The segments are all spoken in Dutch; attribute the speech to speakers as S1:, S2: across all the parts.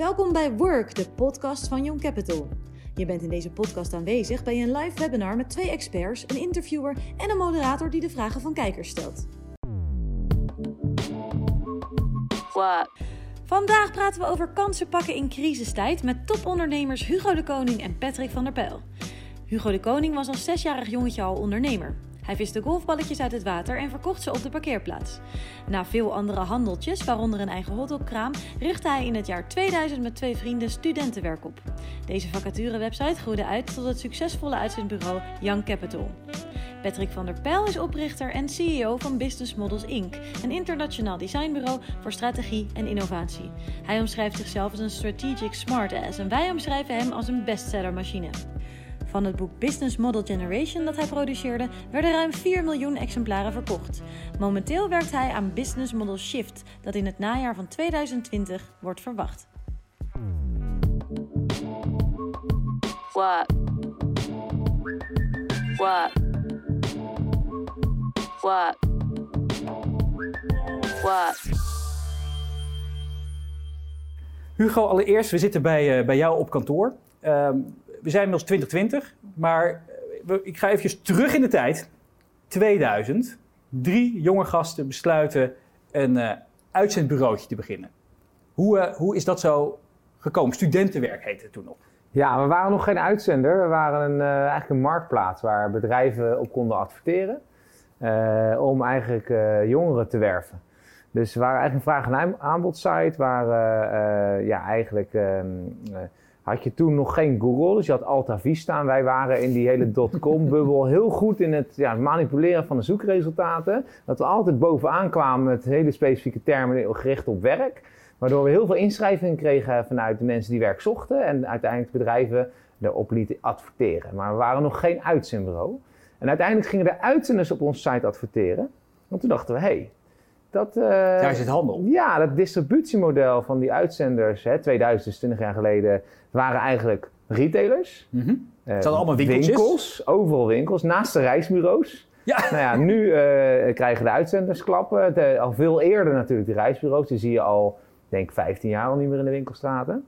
S1: Welkom bij Work, de podcast van Young Capital. Je bent in deze podcast aanwezig bij een live webinar met twee experts, een interviewer en een moderator die de vragen van kijkers stelt. Vandaag praten we over kansen pakken in crisistijd met topondernemers Hugo de Koning en Patrick van der Pijl. Hugo de Koning was als zesjarig jongetje al ondernemer. Hij viste golfballetjes uit het water en verkocht ze op de parkeerplaats. Na veel andere handeltjes, waaronder een eigen hotdogkraam, richtte hij in het jaar 2000 met twee vrienden studentenwerk op. Deze vacaturewebsite groeide uit tot het succesvolle uitzendbureau Young Capital. Patrick van der Pijl is oprichter en CEO van Business Models Inc., een internationaal designbureau voor strategie en innovatie. Hij omschrijft zichzelf als een strategic smartass en wij omschrijven hem als een bestsellermachine. Van het boek Business Model Generation dat hij produceerde, werden ruim 4 miljoen exemplaren verkocht. Momenteel werkt hij aan Business Model Shift, dat in het najaar van 2020 wordt verwacht.
S2: What? What? What? What?
S3: Hugo, allereerst, we zitten bij, uh, bij jou op kantoor. Uh, we zijn inmiddels 2020, maar eh, ik ga even terug in de tijd. 2000. Drie jonge gasten besluiten een uh, uitzendbureautje te beginnen. Hoe, uh, hoe is dat zo gekomen? Studentenwerk heette het toen nog.
S4: Ja, we waren nog geen uitzender. We waren een, eigenlijk een marktplaats waar bedrijven op konden adverteren. om eigenlijk jongeren te werven. Dus we waren eigenlijk een vraag- en aanbodsite waar ja, eigenlijk ehm, had je toen nog geen Google, dus je had Alta Vista. En wij waren in die hele dotcom-bubbel heel goed in het ja, manipuleren van de zoekresultaten. Dat we altijd bovenaan kwamen met hele specifieke termen gericht op werk. Waardoor we heel veel inschrijvingen kregen vanuit de mensen die werk zochten. En uiteindelijk bedrijven erop lieten adverteren. Maar we waren nog geen uitzendbureau. En uiteindelijk gingen de uitzenders op onze site adverteren. Want toen dachten we, hé, hey, dat, uh,
S3: Daar is het handel.
S4: Ja, dat distributiemodel van die uitzenders, hè, 2000, dus 20 jaar geleden, waren eigenlijk retailers.
S3: Mm -hmm. uh, het allemaal winkeltjes.
S4: Winkels, overal winkels, naast de reisbureaus. Ja. Nou ja, nu uh, krijgen de uitzenders klappen. De, al veel eerder natuurlijk de reisbureaus. Die zie je al, denk ik, 15 jaar al niet meer in de winkelstraten.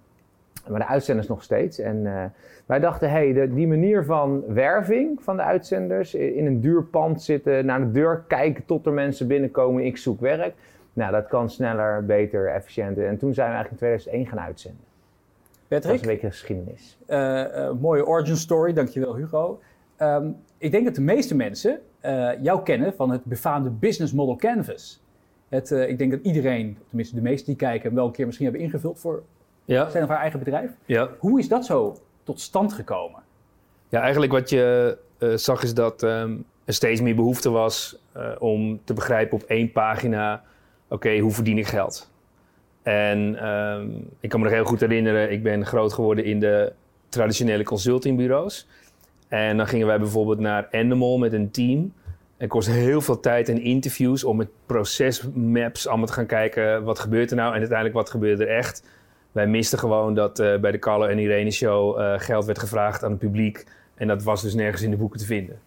S4: Maar de uitzenders nog steeds. En uh, wij dachten, hé, hey, die manier van werving van de uitzenders, in een duur pand zitten, naar de deur kijken tot er mensen binnenkomen, ik zoek werk. Nou, dat kan sneller, beter, efficiënter. En toen zijn we eigenlijk in 2001 gaan uitzenden.
S3: Patrick?
S4: Dat is een beetje geschiedenis.
S3: Uh, uh, mooie origin story, dankjewel Hugo. Um, ik denk dat de meeste mensen jou kennen van het befaamde Business Model Canvas. Het, ik denk dat iedereen, tenminste de meesten die kijken, hem wel een keer misschien hebben ingevuld voor ja. zijn of haar eigen bedrijf.
S5: Ja.
S3: Hoe is dat zo tot stand gekomen?
S5: Ja, eigenlijk wat je uh, zag is dat um, er steeds meer behoefte was uh, om te begrijpen op één pagina: oké, okay, hoe verdien ik geld? En um, ik kan me nog heel goed herinneren, ik ben groot geworden in de traditionele consultingbureaus. En dan gingen wij bijvoorbeeld naar Endemol met een team. Het kost heel veel tijd en interviews om met procesmaps allemaal te gaan kijken. Wat gebeurt er nou en uiteindelijk wat gebeurt er echt? Wij misten gewoon dat uh, bij de Carlo en Irene show uh, geld werd gevraagd aan het publiek. En dat was dus nergens in de boeken te vinden.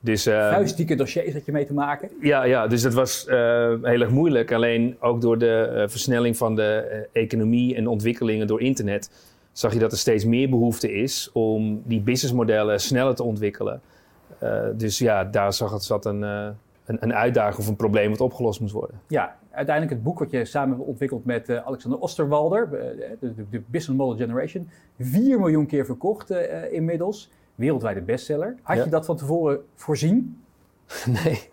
S3: Dus, uh, Vuistdieke dossiers had je mee te maken?
S5: Ja, ja dus dat was heel erg moeilijk. Alleen ook door de versnelling van de economie en ontwikkelingen door internet... zag je dat er steeds meer behoefte is om die businessmodellen sneller te ontwikkelen. dus ja, daar zag het, zat een, een, een uitdaging of een probleem wat opgelost moest worden.
S3: Ja, uiteindelijk het boek wat je samen hebt ontwikkeld met uh, Alexander Osterwalder, de, de, de, Business Model Generation. 4 miljoen keer verkocht uh, inmiddels. Wereldwijde bestseller. Had ja. je dat van tevoren voorzien?
S5: Nee.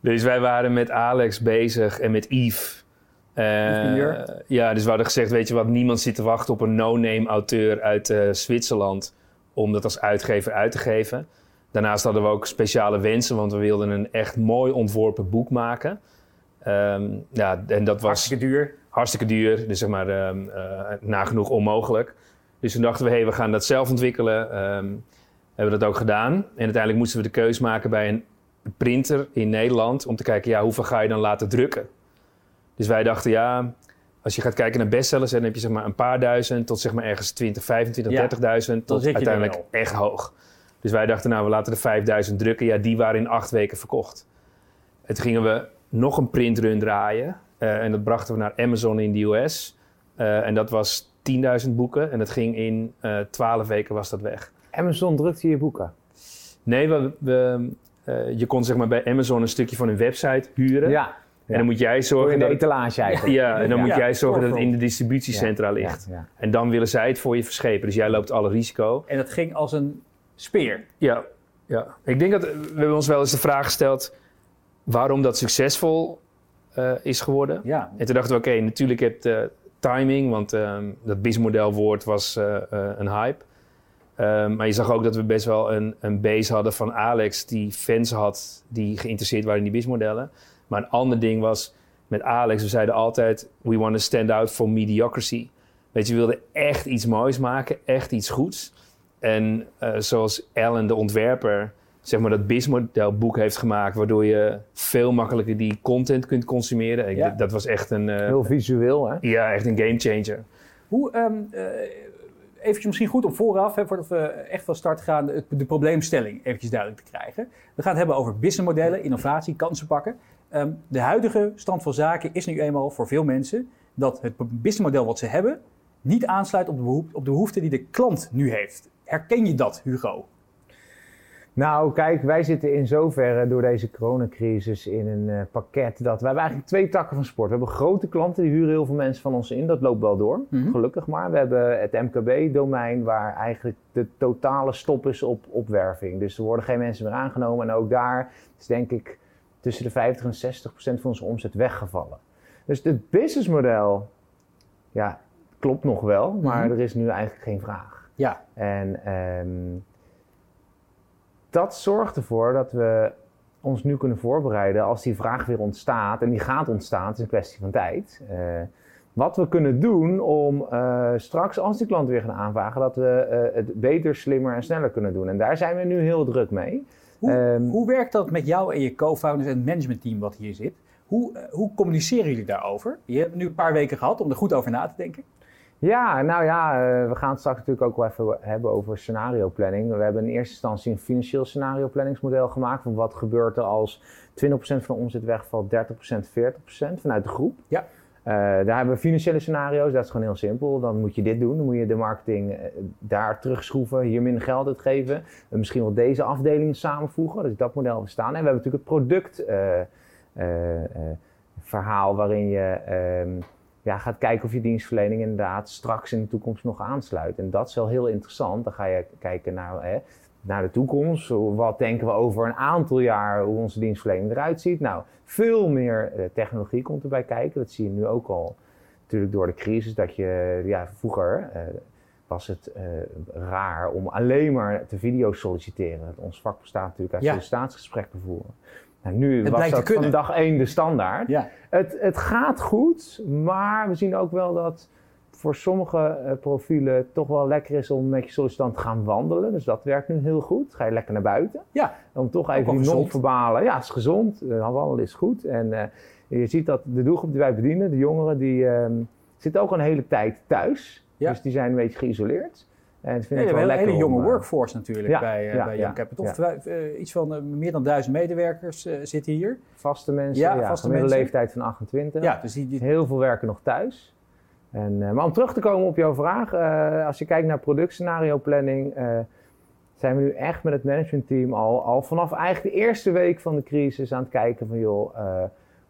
S5: Dus wij waren met Alex bezig en met Yves. Uh, ja, dus we hadden gezegd, weet je wat, niemand zit te wachten op een no-name auteur uit Zwitserland om dat als uitgever uit te geven. Daarnaast hadden we ook speciale wensen, want we wilden een echt mooi ontworpen boek maken. Um, ja, en dat was
S3: hartstikke duur.
S5: Hartstikke duur, dus zeg maar um, uh, nagenoeg onmogelijk. Dus toen dachten we, hé, hey, we gaan dat zelf ontwikkelen. Um, hebben we dat ook gedaan. En uiteindelijk moesten we de keus maken bij een printer in Nederland om te kijken, ja, hoeveel ga je dan laten drukken? Dus wij dachten, ja, als je gaat kijken naar bestsellers, dan heb je zeg maar een paar duizend tot zeg maar ergens 20, 25, ja, 30.000 tot uiteindelijk echt hoog. Dus wij dachten, nou, we laten de 5000 drukken. Ja, die waren in acht weken verkocht. En toen gingen we nog een printrun draaien. Uh, en dat brachten we naar Amazon in de US. Uh, en dat was 10.000 boeken. En dat ging in eh 12 weken was dat weg.
S4: Amazon drukte je boeken.
S5: Nee, we, we, eh, je kon zeg maar bij Amazon een stukje van hun website huren.
S4: Ja.
S5: En dan moet jij zorgen
S4: in de
S5: dat...
S4: etalage eigenlijk.
S5: Ja, en dan
S3: Ja.
S5: moet jij zorgen dat het in de distributiecentra
S4: Ja,
S5: ligt.
S4: ja.
S5: En dan willen zij het voor je verschepen. Dus jij loopt alle risico.
S3: En dat ging als een speer.
S5: Ja, ja. Ik denk dat we hebben ons wel eens de vraag gesteld waarom dat succesvol eh, is geworden.
S3: Ja.
S5: En toen dachten we, oké, natuurlijk heb je timing, want ehm, dat BIS-modelwoord was eh, eh, een hype. Ehm, maar je zag ook dat we best wel een, een base hadden van Alex die fans had die geïnteresseerd waren in die BIS-modellen. Maar een ander ding was met Alex, we zeiden altijd, we want to stand out for mediocrity. Weet je, we wilden echt iets moois maken, echt iets goeds. En eh, zoals Alan, de ontwerper, zeg maar dat BIS-modelboek heeft gemaakt, waardoor je veel makkelijker die content kunt consumeren. Ik-
S3: Ja.
S5: Dat was echt een, eh,
S4: Heel visueel, hè?
S5: ja, echt een gamechanger.
S3: Hoe, eh, eventjes misschien goed om vooraf, hè, voordat we echt van start gaan, de, probleemstelling eventjes duidelijk te krijgen. We gaan het hebben over businessmodellen, innovatie, kansen pakken. Ehm, de huidige stand van zaken is nu eenmaal voor veel mensen dat het businessmodel wat ze hebben niet aansluit op de, op de behoefte die de klant nu heeft. Herken je dat, Hugo?
S4: Nou, kijk, wij zitten in zoverre door deze coronacrisis in een eh, pakket dat... We hebben eigenlijk twee takken van sport. We hebben grote klanten, die huren heel veel mensen van ons in. Dat loopt wel door,
S3: Mhm.
S4: gelukkig maar. We hebben het MKB-domein waar eigenlijk de totale stop is op opwerving. Dus er worden geen mensen meer aangenomen. En ook daar is denk ik tussen de 50 en 60 procent van onze omzet weggevallen. Dus het businessmodel, ja, klopt nog wel. Maar
S3: Mhm.
S4: er is nu eigenlijk geen vraag.
S3: Ja.
S4: En ehm, dat zorgt ervoor dat we ons nu kunnen voorbereiden als die vraag weer ontstaat. En die gaat ontstaan, het is een kwestie van tijd. Eh, wat we kunnen doen om eh, straks, als die klanten weer gaan aanvragen, dat we eh, het beter, slimmer en sneller kunnen doen. En daar zijn we nu heel druk mee.
S3: Hoe,
S4: Ehm,
S3: hoe werkt dat met jou en je co-founders en het managementteam wat hier zit? Hoe, hoe communiceren jullie daarover? Je hebt nu een paar weken gehad om er goed over na te denken.
S4: Ja, nou ja, eh, we gaan het straks natuurlijk ook wel even hebben over scenario planning. We hebben in eerste instantie een financieel scenario planningsmodel gemaakt. Van wat gebeurt er als 20% van de omzet wegvalt, 30%, 40% vanuit de groep.
S3: Ja.
S4: Eh, daar hebben we financiële scenario's, dat is gewoon heel simpel. Dan moet je dit doen, dan moet je de marketing eh, daar terugschroeven, hier minder geld uitgeven. En misschien wel deze afdelingen samenvoegen, dus dat model bestaan. En we hebben natuurlijk het product verhaal waarin je ehm, ja, gaat kijken of je dienstverlening inderdaad straks in de toekomst nog aansluit. En dat is wel heel interessant. Dan ga je kijken naar, hè, naar de toekomst. Wat denken we over een aantal jaar hoe onze dienstverlening eruit ziet? Nou, veel meer eh, technologie komt erbij kijken. Dat zie je nu ook al natuurlijk door de crisis. Dat je, ja, vroeger eh, was het eh, raar om alleen maar te video solliciteren. Ons vak bestaat natuurlijk uit
S3: Ja.
S4: sollicitatiesgesprekken voeren. Nou, nu
S3: Het
S4: was dat van dag één de standaard.
S3: Ja.
S4: Het, het gaat goed, maar we zien ook wel dat voor sommige eh, profielen het toch wel lekker is om met je sollicitant te gaan wandelen. Dus dat werkt nu heel goed. Ga je lekker naar buiten.
S3: Ja.
S4: Om toch even die
S3: gezond.
S4: non-verbale, ja, het is gezond. Uh, wandelen is goed. En eh, je ziet dat de doelgroep die wij bedienen, de jongeren, die ehm, zitten ook al een hele tijd thuis.
S3: Ja.
S4: Dus die zijn een beetje geïsoleerd. En het
S3: hebben
S4: wel
S3: een hele jonge
S4: om, eh,
S3: workforce natuurlijk
S4: ja,
S3: bij, eh,
S4: ja,
S3: bij Young Capital. Of, eh, iets van meer dan duizend medewerkers eh, zitten hier.
S4: Vaste mensen,
S3: Ja, vaste
S4: gemiddelde
S3: mensen.
S4: leeftijd van 28.
S3: Ja, dus die, die-
S4: Heel veel werken nog thuis. En, maar om terug te komen op jouw vraag, als je kijkt naar productscenario planning, zijn we nu echt met het managementteam al, al vanaf eigenlijk de eerste week van de crisis aan het kijken van joh,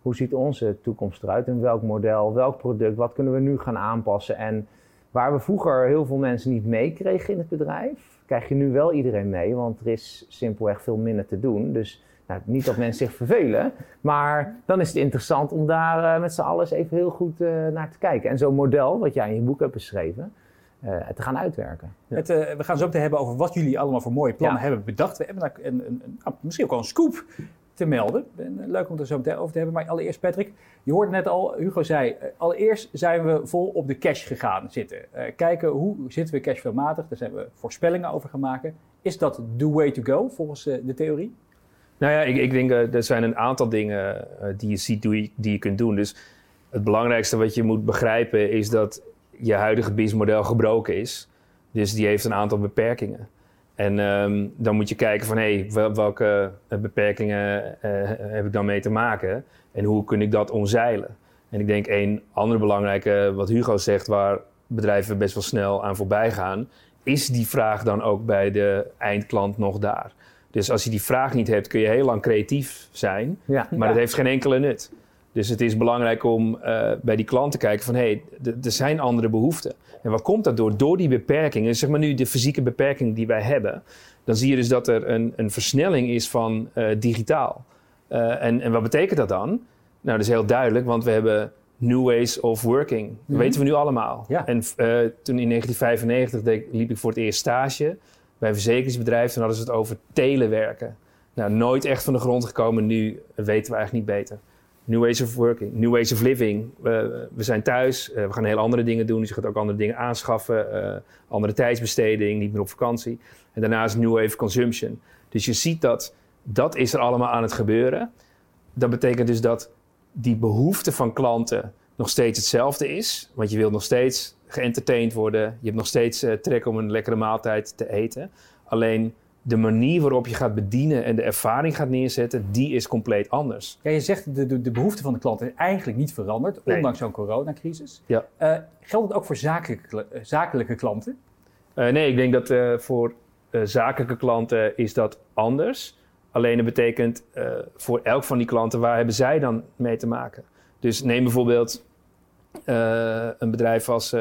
S4: hoe ziet onze toekomst eruit? In welk model, welk product, wat kunnen we nu gaan aanpassen? En waar we vroeger heel veel mensen niet meekregen in het bedrijf, krijg je nu wel iedereen mee, want er is simpelweg veel minder te doen. Dus nou, niet dat mensen zich vervelen, maar dan is het interessant om daar eh, met z'n allen even heel goed eh, naar te kijken. En zo'n model, wat jij in je boek hebt beschreven, eh, te gaan uitwerken.
S3: het, we gaan zo meteen hebben over wat jullie allemaal voor mooie plannen
S4: Ja.
S3: hebben bedacht. We hebben daar een, een, een- misschien ook wel een scoop te melden. En, eh, leuk om er zo meteen over te hebben. Maar allereerst Patrick, je hoorde net al, Hugo zei, eh, allereerst zijn we vol op de cash gegaan zitten. Eh, kijken hoe zitten we cashflowmatig, daar zijn we voorspellingen over maken. Is dat the way to go volgens eh, de theorie?
S5: Nou ja, ik, ik denk eh, er zijn een aantal dingen eh, die je ziet die die je kunt doen. Dus het belangrijkste wat je moet begrijpen is dat je huidige businessmodel gebroken is. Dus die heeft een aantal beperkingen. En ehm, dan moet je kijken van hé, hey, wel- welke eh, beperkingen eh, heb ik dan mee te maken? En hoe kun ik dat omzeilen? En ik denk een andere belangrijke, wat Hugo zegt, waar bedrijven best wel snel aan voorbij gaan, is die vraag dan ook bij de eindklant nog daar. Dus als je die vraag niet hebt, kun je heel lang creatief zijn,
S4: Ja.
S5: maar dat heeft geen enkele nut. Dus het is belangrijk om eh, bij die klant te kijken van hé, hey, er zijn andere behoeften. En waar komt dat door? Door die beperkingen, zeg maar nu de fysieke beperking die wij hebben, dan zie je dus dat er een, een versnelling is van eh, digitaal. Eh, en, en wat betekent dat dan? Nou, dat is heel duidelijk, want we hebben new ways of working. Dat
S3: Mhm.
S5: weten we nu allemaal.
S3: Ja.
S5: En eh, toen in 1995 deed, liep ik voor het eerst stage bij een verzekeringsbedrijf. Toen hadden ze het over telewerken. Nou, nooit echt van de grond gekomen. Nu weten we eigenlijk niet beter. New ways of working, new ways of living. We- zijn thuis, eh, we gaan heel andere dingen doen. Dus je gaat ook andere dingen aanschaffen. eh, andere tijdsbesteding, niet meer op vakantie. En daarnaast new wave consumption. Dus je ziet dat dat is er allemaal aan het gebeuren. Dat betekent dus dat die behoefte van klanten nog steeds hetzelfde is. Want je wilt nog steeds geëntertained worden. Je hebt nog steeds eh, trek om een lekkere maaltijd te eten. Alleen de manier waarop je gaat bedienen en de ervaring gaat neerzetten, die is compleet anders.
S3: Ja, je zegt de, de, de behoefte van de klant is eigenlijk niet veranderd,
S5: Nee.
S3: ondanks zo'n coronacrisis.
S5: Ja.
S3: Eh, geldt het ook voor zakelijke, eh, zakelijke klanten?
S5: Eh, nee, ik denk dat voor zakelijke klanten is dat anders. Alleen dat betekent voor elk van die klanten, waar hebben zij dan mee te maken? Dus neem bijvoorbeeld een bedrijf als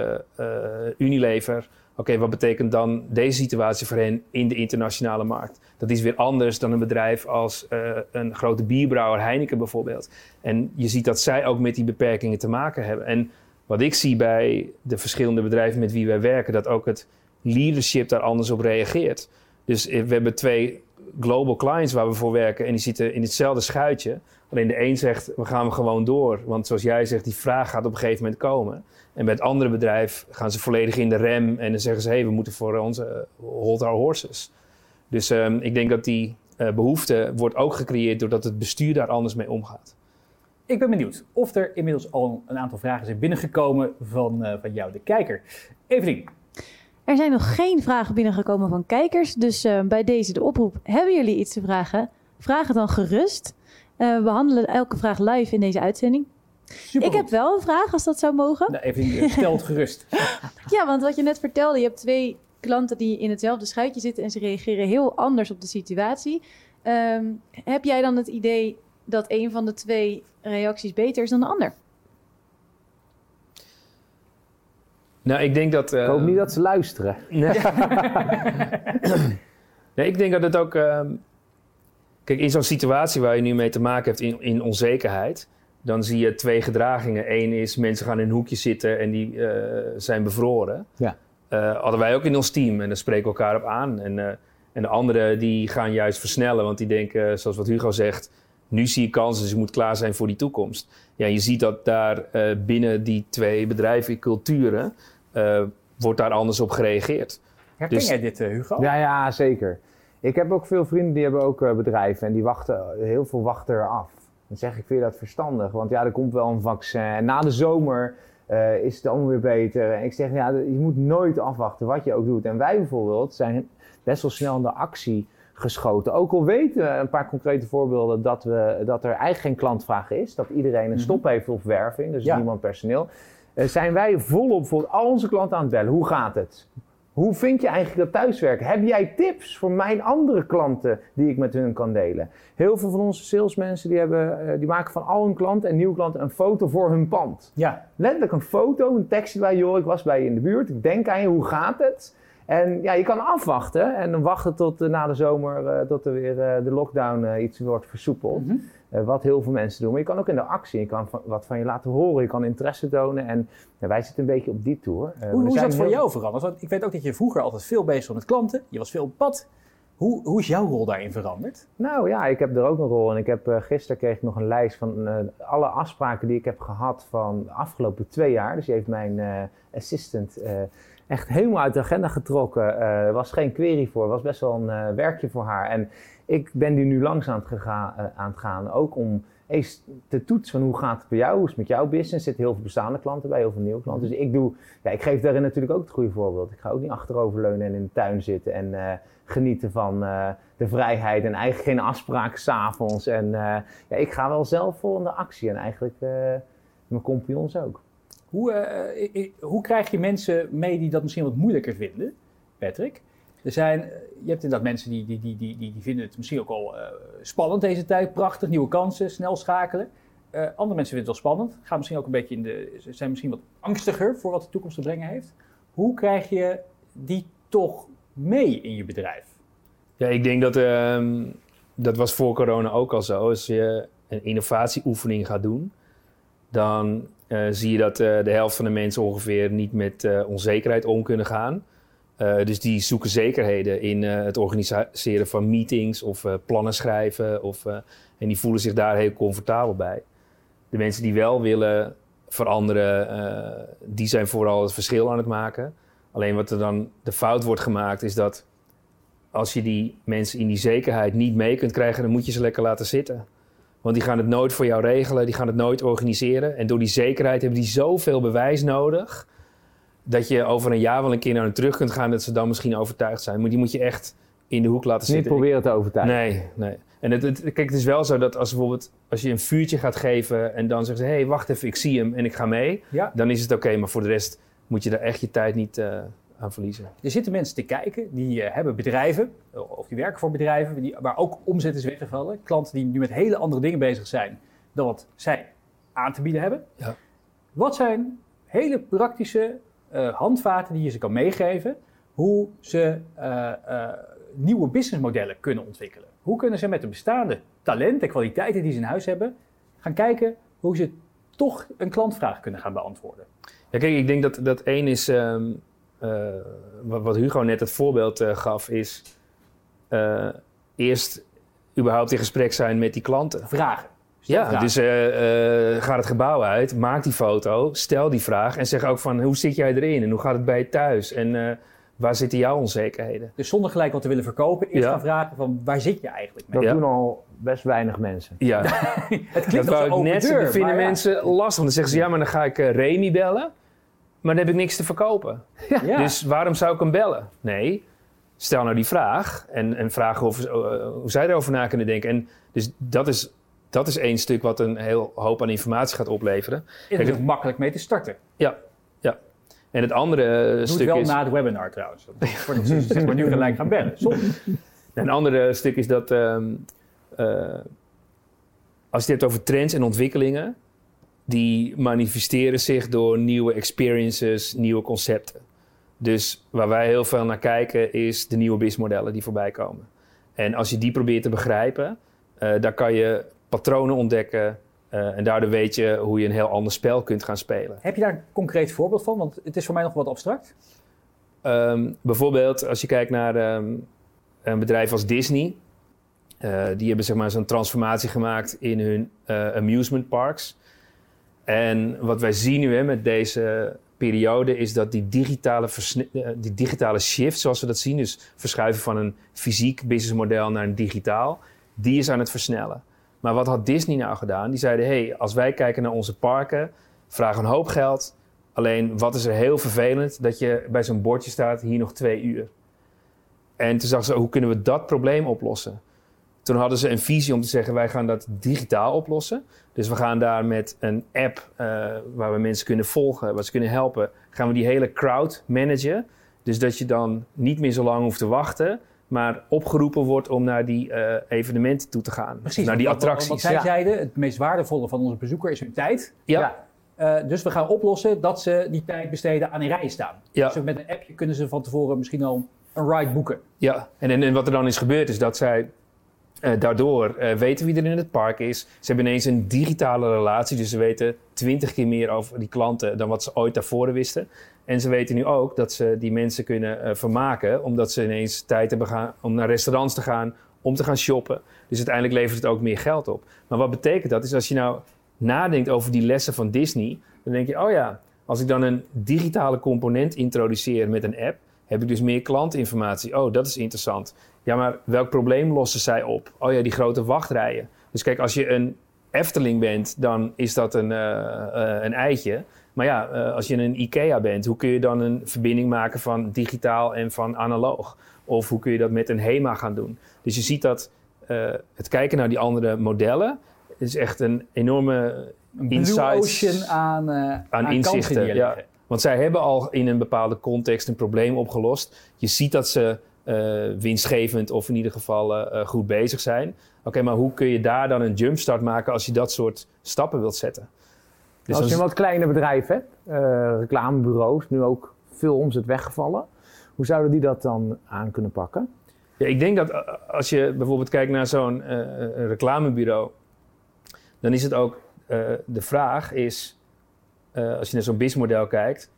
S5: Unilever. Oké, wat betekent dan deze situatie voor hen in de internationale markt? Dat is weer anders dan een bedrijf als eh, een grote bierbrouwer, Heineken bijvoorbeeld. En je ziet dat zij ook met die beperkingen te maken hebben. En wat ik zie bij de verschillende bedrijven met wie wij werken, dat ook het leadership daar anders op reageert. Dus eh, we hebben twee global clients waar we voor werken en die zitten in hetzelfde schuitje. Alleen de een zegt, we gaan gewoon door. Want zoals jij zegt, die vraag gaat op een gegeven moment komen. En bij het andere bedrijf gaan ze volledig in de rem en dan zeggen ze, hé, hey, we moeten voor onze eh, hold our horses. Dus ehm, ik denk dat die eh, behoefte wordt ook gecreëerd doordat het bestuur daar anders mee omgaat.
S3: Ik ben benieuwd of er inmiddels al een aantal vragen zijn binnengekomen van, eh, van jou, de kijker. Evelien,
S1: Er zijn nog geen vragen binnengekomen van kijkers. Dus eh, bij deze de oproep. Hebben jullie iets te vragen? Vraag het dan gerust. Eh, we behandelen elke vraag live in deze uitzending.
S3: super.
S1: Ik heb wel een vraag, als dat zou mogen.
S3: Nou, eh, stel het gerust.
S1: Ja, want wat je net vertelde, je hebt twee klanten die in hetzelfde schuitje zitten en ze reageren heel anders op de situatie. Ehm, heb jij dan het idee dat een van de twee reacties beter is dan de ander?
S5: Nou, ik denk dat...
S4: Ik hoop niet dat ze luisteren.
S5: Nee. nee, ik denk dat het ook. ehm, kijk, in zo'n situatie waar je nu mee te maken hebt in, in onzekerheid. Dan zie je twee gedragingen. Eén is mensen gaan in een hoekje zitten en die eh, zijn bevroren.
S4: Ja.
S5: Eh, hadden wij ook in ons team en dan spreken we elkaar op aan. En, eh, en de anderen die gaan juist versnellen, want die denken, zoals wat Hugo zegt, nu zie je kansen, dus je moet klaar zijn voor die toekomst. Ja, je ziet dat daar eh, binnen die twee bedrijven, culturen, eh, wordt daar anders op gereageerd.
S3: Herken
S5: Dus-
S3: jij dit, eh, Hugo?
S4: Ja, ja, zeker. Ik heb ook veel vrienden die hebben ook eh, bedrijven en die wachten, heel veel wachten eraf. Dan zeg ik, vind je dat verstandig? Want ja, er komt wel een vaccin. En na de zomer eh, is het allemaal weer beter. En ik zeg, ja, je moet nooit afwachten wat je ook doet. En wij bijvoorbeeld zijn best wel snel in de actie geschoten. Ook al weten we een paar concrete voorbeelden dat, we, dat er eigenlijk geen klantvraag is. Dat iedereen een
S3: Mhm.
S4: stop heeft op werving, dus
S3: Ja.
S4: niemand personeel. Eh, zijn wij volop bijvoorbeeld al onze klanten aan het bellen. Hoe gaat het? Hoe vind je eigenlijk dat thuiswerken? Heb jij tips voor mijn andere klanten die ik met hun kan delen? Heel veel van onze salesmensen die, hebben, eh, die maken van al hun klanten en nieuwe klanten een foto voor hun pand.
S3: Ja.
S4: Letterlijk een foto, een tekstje bij joh, ik was bij je in de buurt, ik denk aan je, hoe gaat het? En ja, je kan afwachten en dan wachten tot eh, na de zomer, tot er weer de lockdown iets wordt versoepeld.
S3: Mhm.
S4: Eh, wat heel veel mensen doen. Maar je kan ook in de actie, je kan van- wat van je laten horen, je kan interesse tonen. En wij zitten een beetje op die tour. Eh,
S3: Hoe, hoe is dat voor
S4: heel-
S3: jou veranderd? Want ik weet ook dat je vroeger altijd veel bezig was met klanten. Je was veel op pad. Hoe, hoe is jouw rol daarin veranderd?
S4: Nou ja, ik heb er ook een rol. En ik heb, eh, gisteren kreeg ik nog een lijst van alle afspraken die ik heb gehad van de afgelopen twee jaar. Dus die heeft mijn eh, assistant echt helemaal uit de agenda getrokken. Er was geen query voor, was best wel een werkje voor haar. En ik ben die nu langs aan het, eh, gaan, ook om eens te toetsen hoe gaat het bij jou, hoe is het met jouw business. Er zitten heel veel bestaande klanten bij, heel veel nieuwe klanten. Dus ik doe, ja, ik geef daarin natuurlijk ook het goede voorbeeld. Ik ga ook niet achteroverleunen en in de tuin zitten en eh, genieten van eh, de vrijheid en eigenlijk geen afspraken s'avonds. En ja, ik ga wel zelf vol de actie en eigenlijk mijn compagnons ook.
S3: Hoe, hoe krijg je mensen mee die dat misschien wat moeilijker vinden, Patrick? Er zijn, je hebt inderdaad mensen die, die, die, die, die vinden het misschien ook al eh, spannend deze tijd, prachtig, nieuwe kansen, snel schakelen. Eh, andere mensen vinden het wel spannend, gaan misschien ook een beetje in de, zijn misschien wat angstiger voor wat de toekomst te brengen heeft. Hoe krijg je die toch mee in je bedrijf?
S5: Ja, ik denk dat ehm, dat was voor corona ook al zo. Als je een innovatieoefening gaat doen, dan eh, zie je dat de helft van de mensen ongeveer niet met onzekerheid om kunnen gaan. Eh, dus die zoeken zekerheden in eh, het organiseren van meetings of eh, plannen schrijven. Of, en die voelen zich daar heel comfortabel bij. De mensen die wel willen veranderen, die zijn vooral het verschil aan het maken. Alleen wat er dan de fout wordt gemaakt, is dat als je die mensen in die zekerheid niet mee kunt krijgen, dan moet je ze lekker laten zitten. Want die gaan het nooit voor jou regelen, die gaan het nooit organiseren. En door die zekerheid hebben die zoveel bewijs nodig, dat je over een jaar wel een keer naar hen terug kunt gaan, dat ze dan misschien overtuigd zijn. Maar die moet je echt in de hoek laten
S4: Niet
S5: zitten.
S4: proberen te overtuigen.
S5: Nee, nee. En het, het- kijk, het is wel zo dat als bijvoorbeeld als je een vuurtje gaat geven en dan zeggen ze: hé, hey, wacht even, ik zie hem en ik ga mee.
S3: Ja.
S5: Dan is het oké, maar voor de rest moet je daar echt je tijd niet eh, aan verliezen.
S3: Er zitten mensen te kijken, die eh, hebben bedrijven, eh, of die werken voor bedrijven, die, waar ook omzet is weggevallen. Klanten die nu met hele andere dingen bezig zijn dan wat zij aan te bieden hebben.
S5: Ja.
S3: Wat zijn hele praktische eh, handvaten die je ze kan meegeven, hoe ze eh, eh, nieuwe businessmodellen kunnen ontwikkelen? Hoe kunnen ze met de bestaande talenten en kwaliteiten die ze in huis hebben, gaan kijken hoe ze toch een klantvraag kunnen gaan beantwoorden?
S5: Ja, kijk, ik denk dat, dat één is, ehm, eh, wat, wat Hugo net het voorbeeld gaf, is eerst überhaupt in gesprek zijn met die klanten.
S3: Vragen.
S5: Ja, dus eh, eh, ga het gebouw uit, maak die foto, stel die vraag en zeg ook van hoe zit jij erin en hoe gaat het bij je thuis en eh, waar zitten jouw onzekerheden?
S3: Dus zonder gelijk wat te willen verkopen, eerst
S5: Ja.
S3: gaan vragen van waar zit je eigenlijk mee?
S4: Dat
S5: Ja.
S4: doen al best weinig mensen.
S5: Ja,
S3: Het
S5: dat
S3: klinkt als
S5: ik
S3: open
S5: net
S3: deur,
S5: dat vinden
S3: ja.
S5: mensen lastig. Want dan zeggen ze ja, maar dan ga ik Remy bellen, maar dan heb ik niks te verkopen.
S3: Ja.
S5: Dus waarom zou ik hem bellen? Nee, stel nou die vraag en, en vraag of, hoe zij erover na kunnen denken. En dus dat is, dat is één stuk wat een heel hoop aan informatie gaat opleveren.
S3: is er makkelijk mee te starten.
S5: Ja, ja. En het andere eh,
S3: Doe het
S5: stuk
S3: wel
S5: is...
S3: na het webinar trouwens. Ze zeg maar nu gelijk gaan bellen.
S5: Een andere stuk is dat ehm, eh, als je het hebt over trends en ontwikkelingen, die manifesteren zich door nieuwe experiences, nieuwe concepten. Dus waar wij heel veel naar kijken is de nieuwe businessmodellen die voorbij komen. En als je die probeert te begrijpen, eh daar kan je patronen ontdekken eh, en daardoor weet je hoe je een heel ander spel kunt gaan spelen.
S3: Heb je daar een concreet voorbeeld van? Want het is voor mij nog wat abstract.
S5: Ehm, bijvoorbeeld als je kijkt naar ehm, een bedrijf als Disney. Eh, die hebben zeg maar zo'n transformatie gemaakt in hun eh, amusement parks. En wat wij zien nu hè, met deze periode is dat die digitale, die digitale shift, zoals we dat zien, dus verschuiven van een fysiek businessmodel naar een digitaal, die is aan het versnellen. Maar wat had Disney nou gedaan? Die zeiden: hey, als wij kijken naar onze parken, vragen een hoop geld. Alleen wat is er heel vervelend? Dat je bij zo'n bordje staat, hier nog twee uur. En toen zagen ze, hoe kunnen we dat probleem oplossen? Toen hadden ze een visie om te zeggen, wij gaan dat digitaal oplossen. Dus we gaan daar met een app eh, waar we mensen kunnen volgen, waar ze kunnen helpen, gaan we die hele crowd managen. Dus dat je dan niet meer zo lang hoeft te wachten, maar opgeroepen wordt om naar die eh, evenementen toe te gaan.
S3: Precies.
S5: Naar die
S3: Wat- wat-
S5: attracties.
S3: Wat zij
S4: Ja.
S3: zeiden, het meest waardevolle van onze bezoeker is hun tijd.
S5: Ja.
S3: Eh, dus we gaan oplossen dat ze die tijd besteden aan in rijen staan.
S5: Ja.
S3: Dus met een appje kunnen ze van tevoren misschien al een ride boeken.
S5: Ja, en, en, en wat er dan is gebeurd is dat zij eh, daardoor eh, weten wie er in het park is. Ze hebben ineens een digitale relatie, dus ze weten twintig keer meer over die klanten dan wat ze ooit daarvoor wisten. En ze weten nu ook dat ze die mensen kunnen eh, vermaken, omdat ze ineens tijd hebben om naar restaurants te gaan, om te gaan shoppen. Dus uiteindelijk levert het ook meer geld op. Maar wat betekent dat? Is als je nou nadenkt over die lessen van Disney, dan denk je, oh ja, als ik dan een digitale component introduceer met een app, heb ik dus meer klantinformatie. Oh, dat is interessant. Ja, maar welk probleem lossen zij op? Oh ja, die grote wachtrijen. Dus kijk, als je een Efteling bent, dan is dat een, eh, eh, een eitje. Maar ja, eh, als je een IKEA bent, hoe kun je dan een verbinding maken van digitaal en van analoog? Of hoe kun je dat met een HEMA gaan doen? Dus je ziet dat het kijken naar die andere modellen is echt een enorme
S3: ocean aan, aan, kansen
S5: inzichten, ja. Want zij hebben al in een bepaalde context een probleem opgelost. Je ziet dat ze winstgevend of in ieder geval eh, eh, goed bezig zijn. Oké, maar hoe kun je daar dan een jumpstart maken als je dat soort stappen wilt zetten? Dus
S4: Als je een wat kleine bedrijf hebt, eh, reclamebureaus, nu ook veel omzet weggevallen. Hoe zouden die dat dan aan kunnen pakken?
S5: Ja, ik denk dat eh, als je bijvoorbeeld kijkt naar zo'n eh, reclamebureau, dan is het ook eh, de vraag is, eh, als je naar zo'n businessmodel kijkt,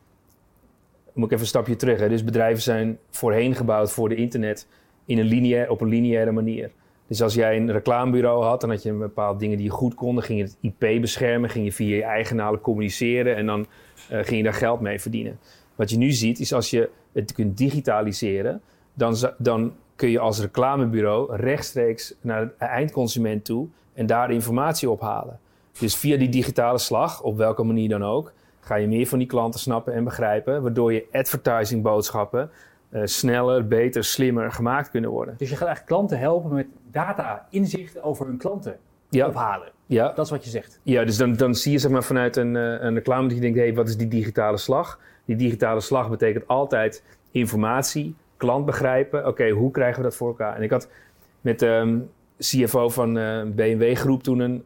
S5: moet ik even een stapje terug. Hè? Dus bedrijven zijn voorheen gebouwd voor de internet in een lineair, op een lineaire manier. Dus als jij een reclamebureau had, dan had je een bepaalde dingen die je goed kon. Dan ging je het IP beschermen, ging je via je eigenaren communiceren en dan eh, ging je daar geld mee verdienen. Wat je nu ziet, is als je het kunt digitaliseren, dan, dan kun je als reclamebureau rechtstreeks naar de eindconsument toe en daar informatie ophalen. Dus via die digitale slag, op welke manier dan ook, ga je meer van die klanten snappen en begrijpen, waardoor je advertising boodschappen eh, sneller, beter, slimmer gemaakt kunnen worden.
S3: Dus je gaat eigenlijk klanten helpen met data, inzicht over hun klanten
S5: Ja,
S3: ophalen.
S5: ja,
S3: Dat is wat je zegt.
S5: ja dus dan, dan zie je zeg maar, vanuit een, eh, een reclame dat je denkt, hé, hey, wat is die digitale slag? Die digitale slag betekent altijd informatie, klant begrijpen. Oké, hoe krijgen we dat voor elkaar? En ik had met de CFO van eh BMW Groep toen een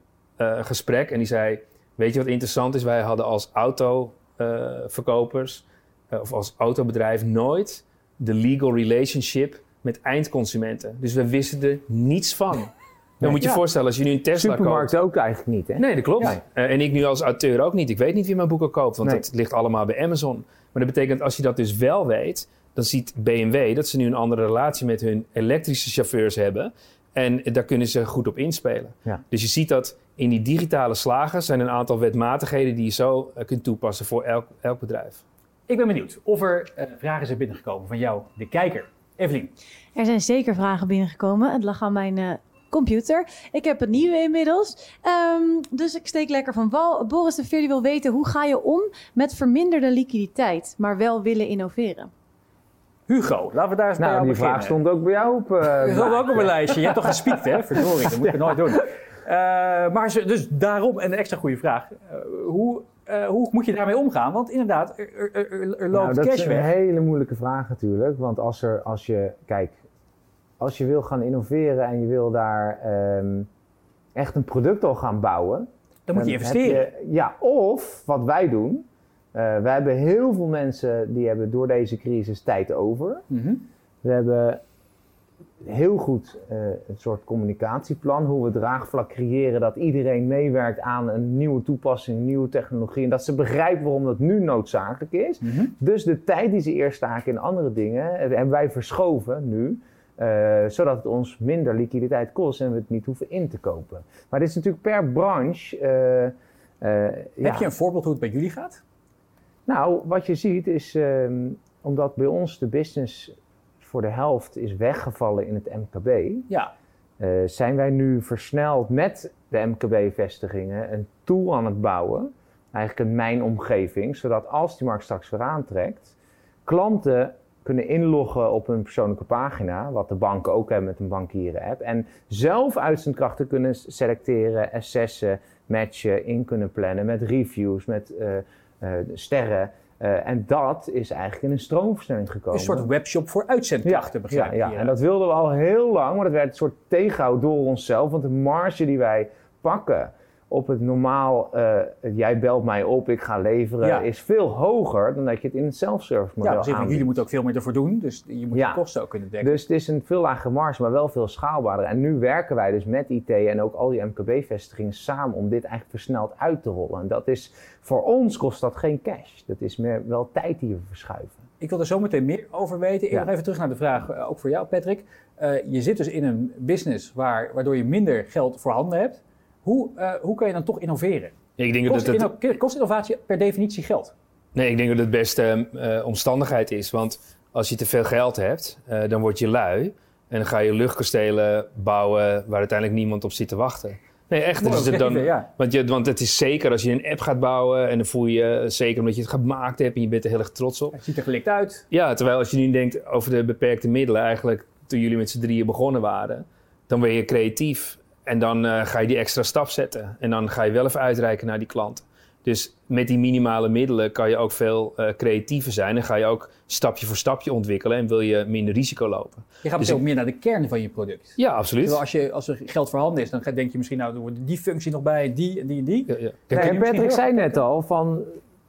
S5: gesprek en die zei, weet je wat interessant is? Wij hadden als autoverkopers eh, of als autobedrijf nooit de legal relationship met eindconsumenten. Dus we wisten er niets van. Dan moet je
S4: Ja.
S5: voorstellen, als je nu een Tesla koopt...
S4: Supermarkt ook eigenlijk niet, hè?
S5: Nee, dat klopt. Eh, en ik nu als auteur ook niet. Ik weet niet wie mijn boeken koopt, want
S4: Nee.
S5: dat ligt allemaal bij Amazon. Maar dat betekent, als je dat dus wel weet, dan ziet BMW dat ze nu een andere relatie met hun elektrische chauffeurs hebben. En daar kunnen ze goed op inspelen.
S4: Ja.
S5: Dus je ziet dat in die digitale slagen zijn een aantal wetmatigheden die je zo eh, kunt toepassen voor elk, elk bedrijf.
S3: Ik ben benieuwd of er eh, vragen zijn binnengekomen van jou, de kijker. Evelien,
S1: Er zijn zeker vragen binnengekomen. Het lag aan mijn eh, computer. Ik heb een nieuwe inmiddels. Ehm, dus ik steek lekker van wal. Boris de Veer die wil weten, hoe ga je om met verminderde liquiditeit, maar wel willen innoveren?
S3: Hugo, laten we daar eens bij
S4: Nou,
S3: jou
S4: die vraag stond ook bij jou op.
S3: Dat is ook op een lijstje. Je hebt toch gespiekt, hè? Verdorie, dat moet je nooit doen. Eh, maar ze- dus daarom, en een extra goede vraag. eh, hoe, hoe moet je daarmee omgaan? Want inderdaad, er, er, er, er
S4: Nou,
S3: loopt
S4: dat
S3: cash
S4: is een
S3: weg.
S4: hele moeilijke vraag natuurlijk. Want als, er, als je, kijk, als je wil gaan innoveren en je wil daar ehm, echt een product al gaan bouwen.
S3: Dan moet je investeren.
S4: je- ja, of wat wij doen. Eh wij hebben heel veel mensen die hebben door deze crisis tijd over.
S3: Mhm.
S4: We hebben heel goed eh, een soort communicatieplan, hoe we draagvlak creëren dat iedereen meewerkt aan een nieuwe toepassing, nieuwe technologie en dat ze begrijpen waarom dat nu noodzakelijk is.
S3: Mhm.
S4: Dus de tijd die ze eerst staken in andere dingen eh, hebben wij verschoven nu, eh, zodat het ons minder liquiditeit kost en we het niet hoeven in te kopen. Maar dit is natuurlijk per branche. eh, ja.
S3: Heb je een voorbeeld hoe het bij jullie gaat?
S4: Nou, wat je ziet is, ehm, omdat bij ons de business voor de helft is weggevallen in het MKB,
S3: Ja.
S4: eh, zijn wij nu versneld met de MKB-vestigingen een tool aan het bouwen, eigenlijk een mijnomgeving, zodat als die markt straks weer aantrekt, klanten kunnen inloggen op een persoonlijke pagina, wat de banken ook hebben met een bankieren-app, en zelf uitzendkrachten kunnen selecteren, assessen, matchen, in kunnen plannen met reviews, met eh, sterren. Eh, en dat is eigenlijk in een stroomversnelling gekomen.
S3: Een soort webshop voor uitzendkrachten, begrijp
S4: Ja, ja, en dat wilden we al heel lang, maar dat werd een soort tegenhoud door onszelf. Want de marge die wij pakken op het normaal, eh, jij belt mij op, ik ga leveren,
S3: Ja.
S4: is veel hoger dan dat je het in het self-service model
S3: ja, dus
S4: aanbiedt.
S3: jullie moeten ook veel meer ervoor doen. Dus je moet
S4: Ja.
S3: de kosten ook kunnen dekken.
S4: Dus het is een veel lagere marge, maar wel veel schaalbaarder. En nu werken wij dus met IT en ook al die MKB-vestigingen samen om dit eigenlijk versneld uit te rollen. En dat is, voor ons kost dat geen cash. Dat is meer wel tijd die we verschuiven.
S3: Ik wil er zo meteen meer over weten. Ik
S4: Ja.
S3: nog even terug naar de vraag, eh, ook voor jou Patrick. Eh, je zit dus in een business waar, waardoor je minder geld voorhanden hebt. Hoe, eh, hoe kan je dan toch innoveren?
S5: Ik denk dat
S3: Kost,
S5: het,
S3: inno- kost innovatie per definitie geld?
S5: Nee, ik denk dat het beste eh, omstandigheid is. Want als je te veel geld hebt, eh, dan word je lui. En dan ga je luchtkastelen bouwen waar uiteindelijk niemand op zit te wachten. Nee, echt.
S3: Mooi
S5: Dus het dan,
S3: ja.
S5: want, je, want het is zeker als je een app gaat bouwen en dan voel je je zeker omdat je het gemaakt hebt en je bent er heel erg trots op.
S3: Het ziet er gelikt uit.
S5: Ja, terwijl als je nu denkt over de beperkte middelen, eigenlijk toen jullie met z'n drieën begonnen waren, dan ben je creatief en dan eh, ga je die extra stap zetten. En dan ga je wel even uitreiken naar die klant. Dus met die minimale middelen kan je ook veel eh, creatiever zijn. En ga je ook stapje voor stapje ontwikkelen en wil je minder risico lopen.
S3: Je gaat
S5: Dus
S3: ook meer naar de kern van je product.
S5: Ja, absoluut.
S3: Terwijl als, je, als er geld voorhanden is, dan ga- denk je misschien, nou, er wordt die functie nog bij, die en die en die.
S5: Ja. Kijk,
S4: Nee, Patrick zei net al van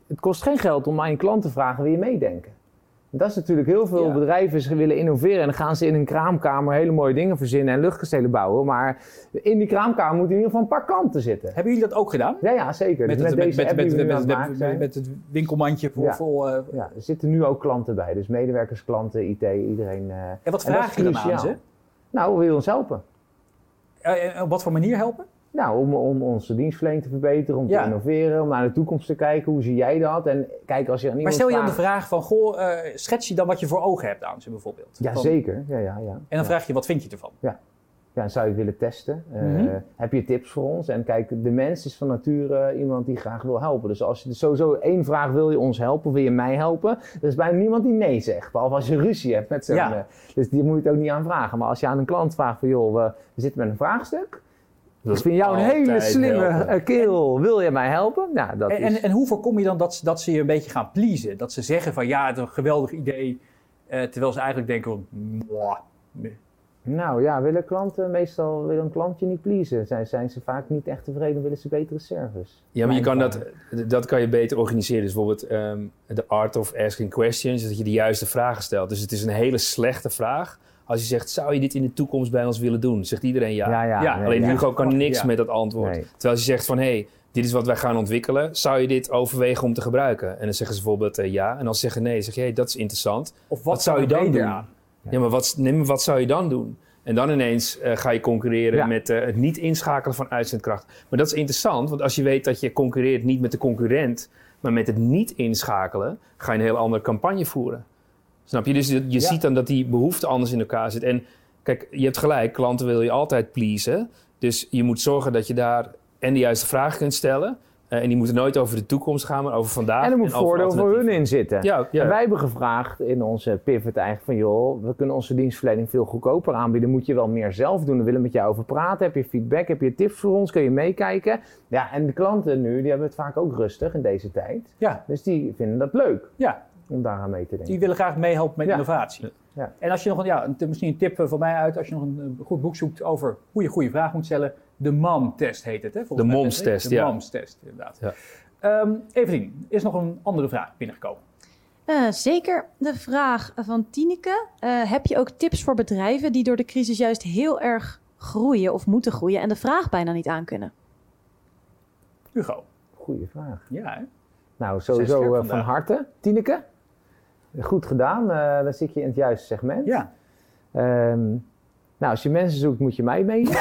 S4: het kost geen geld om aan je klant te vragen wil je meedenken. Dat is natuurlijk heel veel
S3: Ja.
S4: bedrijven ze willen innoveren en dan gaan ze in een kraamkamer hele mooie dingen verzinnen en luchtkastelen bouwen. Maar in die kraamkamer moeten in ieder geval een paar klanten zitten.
S3: Hebben jullie dat ook gedaan?
S4: Ja, ja zeker.
S3: Met,
S4: Dus
S3: het,
S4: met, deze
S3: met, met,
S4: het
S3: winkelmandje voor...
S4: Ja.
S3: vol, eh,
S4: Ja, er zitten nu ook klanten bij. Dus medewerkers, klanten, IT, iedereen. eh.
S3: en wat
S4: En dat
S3: vraag
S4: is
S3: je dan aan ze?
S4: Nou, wil je ons helpen?
S3: Eh, op wat voor manier helpen?
S4: Nou, om, om onze dienstverlening te verbeteren, om
S3: Ja.
S4: te innoveren, om naar de toekomst te kijken. Hoe zie jij dat? En kijk, als je aan
S3: Maar stel je dan de vraag van, goh, eh, schets je dan wat je voor ogen hebt aan ze bijvoorbeeld?
S4: Ja,
S3: Van-
S4: zeker. Ja, ja, ja.
S3: En dan
S4: ja.
S3: vraag je, wat vind je ervan?
S4: Ja, en zou je het willen testen? Eh,
S3: Mhm.
S4: Heb je tips voor ons? En kijk, de mens is van nature iemand die graag wil helpen. Dus als je dus sowieso één vraag, wil je ons helpen? Wil je mij helpen? Er is bijna niemand die nee zegt. Behalve als je ruzie hebt met zo'n...
S3: Ja.
S4: eh, dus die moet je het ook niet aan vragen. Maar als je aan een klant vraagt van, joh, we zitten met een vraagstuk.
S5: Dat
S4: Ik vind jou een hele slimme
S5: helpen.
S4: eh, kerel. Wil je mij helpen? Nou, dat
S3: En,
S4: is...
S3: en, en hoe voorkom je dan dat, ze- dat ze je een beetje gaan pleasen? Dat ze zeggen van, ja, het is een geweldig idee. eh, terwijl ze eigenlijk denken, mwah, nee.
S4: Nou ja, willen klanten meestal willen een klantje niet pleasen. Zijn, zijn ze vaak niet echt tevreden, willen ze betere service.
S5: Ja, maar je kan dat, dat kan je beter organiseren. Dus bijvoorbeeld ehm, de art of asking questions, dat je de juiste vragen stelt. Dus het is een hele slechte vraag. Als je zegt, zou je dit in de toekomst bij ons willen doen? Zegt iedereen ja.
S4: Ja, ja.
S3: Ja,
S4: nee,
S5: Alleen
S4: ja.
S5: Hugo kan niks
S3: Ja.
S5: met dat antwoord.
S4: Nee.
S5: Terwijl als je zegt van, hé, hey, dit is wat wij gaan ontwikkelen. Zou je dit overwegen om te gebruiken? En dan zeggen ze bijvoorbeeld eh, ja. En als ze zeggen nee, zeg je, hey, dat is interessant.
S3: Of wat,
S5: Wat zou je dan doen?
S3: aan?
S5: Ja, maar wat, nee, maar wat zou je dan doen? En dan ineens eh, ga je concurreren
S4: Ja.
S5: met eh, het niet inschakelen van uitzendkracht. Maar dat is interessant, want als je weet dat je concurreert niet met de concurrent, maar met het niet inschakelen, ga je een heel andere campagne voeren. Snap je? Dus je,
S3: Ja.
S5: ziet dan dat die behoefte anders in elkaar zit. En kijk, je hebt gelijk, klanten wil je altijd pleasen. Dus je moet zorgen dat je daar en de juiste vragen kunt stellen. Eh, en die moeten nooit over de toekomst gaan, maar over vandaag.
S4: En er moet voordeel voor hun in zitten.
S5: Ja, ja.
S4: En wij hebben gevraagd in onze pivot eigenlijk van... joh, we kunnen onze dienstverlening veel goedkoper aanbieden. Moet je wel meer zelf doen. We willen met jou over praten. Heb je feedback? Heb je tips voor ons? Kun je meekijken? Ja, en de klanten nu, die hebben het vaak ook rustig in deze tijd.
S3: Ja,
S4: Dus die vinden dat leuk
S3: ja,
S4: om daaraan mee te denken.
S3: die willen graag meehelpen met
S4: Ja.
S3: innovatie.
S4: Ja.
S3: En als je nog een, ja, een- misschien een tip eh, van mij uit, als je nog een eh, goed boek zoekt over hoe je goede vraag moet stellen. De MOM-test heet het, hè? volgens
S5: De MOMS-test,
S3: Patrick? De
S5: ja.
S3: MOMS-test, inderdaad.
S5: Ja.
S3: Ehm, Evelien, is nog een andere vraag binnengekomen?
S1: Eh, zeker de vraag van Tineke. Eh, heb je ook tips voor bedrijven die door de crisis juist heel erg groeien of moeten groeien en de vraag bijna niet aankunnen?
S3: Hugo.
S4: Goeie vraag.
S3: Ja, hè?
S4: Nou, sowieso van harte. Tineke, goed gedaan. Eh dan zit je in het juiste segment.
S3: ja.
S4: Ehm, nou, als je mensen zoekt, moet je mij mailen.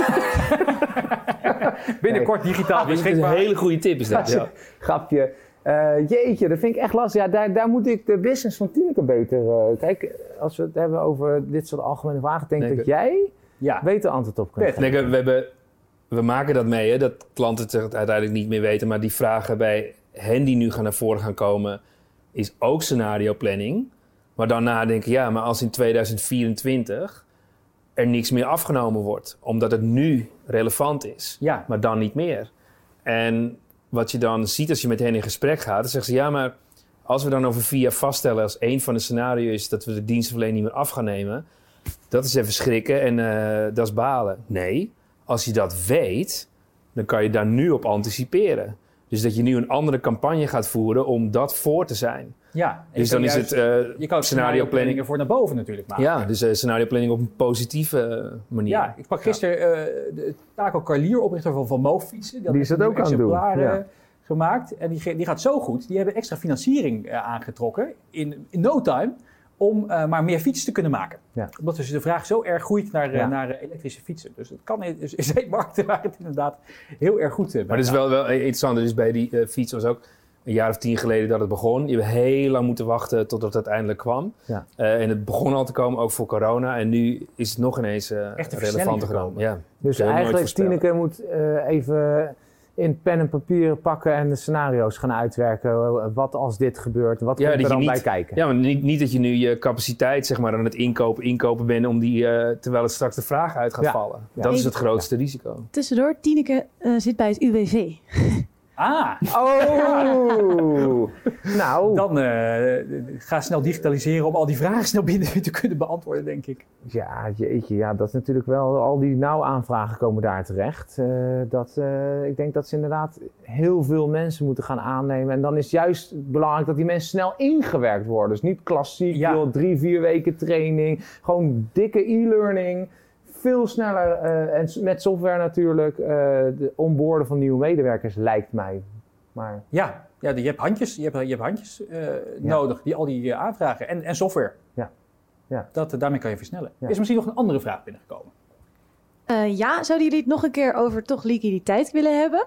S3: Binnenkort digitaal
S5: Dat is een
S3: beschikbaar.
S5: hele goede tip is dat. Ja.
S4: Grapje. Eh, jeetje, dat vind ik echt lastig. Ja, daar, daar moet ik de business van Tineke beter... eh, kijk, als we het hebben over dit soort algemene vragen... denk dat jij
S3: Ja,
S4: beter antwoord op kunt geven.
S5: We, hebben, we maken dat mee, hè, dat klanten het uiteindelijk niet meer weten. Maar die vragen bij hen die nu gaan naar voren gaan komen, is ook scenario planning. Maar dan nadenken, ja, maar als in 2024 er niks meer afgenomen wordt, omdat het nu relevant is,
S3: ja.
S5: maar dan niet meer. En wat je dan ziet als je met hen in gesprek gaat, dan zeggen ze, ja, maar als we dan over vier jaar vaststellen als één van de scenario's is dat we de dienstverlening niet meer af gaan nemen, dat is even schrikken en eh, dat is balen. Nee, als je dat weet, dan kan je daar nu op anticiperen. Dus dat je nu een andere campagne gaat voeren om dat voor te zijn.
S3: ja. En
S5: Dus
S3: je kan
S5: dan is het eh,
S3: Je kan ook
S5: scenario planning.
S3: planningen voor naar boven natuurlijk maken.
S5: Ja, dus eh, scenario planning op een positieve eh, manier.
S3: Ja, ik sprak gisteren eh, de Taco Carlier, oprichter van Van Moof Fietsen.
S4: Die is dat ook aan het doen, ja.
S3: gemaakt. En die, die gaat zo goed. Die hebben extra financiering aangetrokken in, in no time om eh, maar meer fietsen te kunnen maken.
S4: Ja.
S3: Omdat dus de vraag zo erg groeit naar, eh,
S4: Ja.
S3: naar elektrische fietsen. Dus het kan in, dus er zijn markten waar het inderdaad heel erg goed eh, bij
S5: Maar dat is wel, wel interessant. Dus bij die fiets was ook een jaar of tien geleden dat het begon. Je hebt heel lang moeten wachten totdat het uiteindelijk kwam.
S4: Ja.
S5: En het begon al te komen, ook voor corona. En nu is het nog ineens
S3: Echt een
S5: relevanter geworden. Ja.
S4: Dus eigenlijk. Tineke moet eh, even in pen en papier pakken en de scenario's gaan uitwerken. Wat als dit gebeurt, wat
S5: Ja,
S4: komt er dan
S5: niet-
S4: bij kijken?
S5: Ja, maar niet, niet dat je nu je capaciteit zeg maar, aan het inkopen, inkopen bent om die, eh, terwijl het straks de vraag uit gaat
S4: Ja.
S5: vallen.
S4: Ja.
S5: Dat is het grootste risico.
S1: Tussendoor, Tineke eh, zit bij het UWV.
S3: Ah,
S4: Oh! nou,
S3: dan eh, ga snel digitaliseren om al die vragen snel binnen te kunnen beantwoorden, denk ik.
S4: ja, jeetje, ja, dat is natuurlijk wel, al die nauw-aanvragen komen daar terecht. Eh, dat, eh, ik denk dat ze inderdaad heel veel mensen moeten gaan aannemen. En dan is juist belangrijk dat die mensen snel ingewerkt worden. Dus niet klassiek,
S3: Ja.
S4: joh, drie, vier weken training. Gewoon dikke e-learning. Veel sneller eh, en met software natuurlijk. eh de onboorden van nieuwe medewerkers lijkt mij. Maar
S3: Ja, ja je hebt handjes, je hebt, je hebt handjes eh, nodig die al die aanvragen en, en software.
S4: Ja. Ja.
S3: Dat, daarmee kan je versnellen.
S4: Ja.
S3: Is misschien nog een andere vraag binnengekomen?
S1: Eh, ja, zouden jullie het nog een keer over toch liquiditeit willen hebben?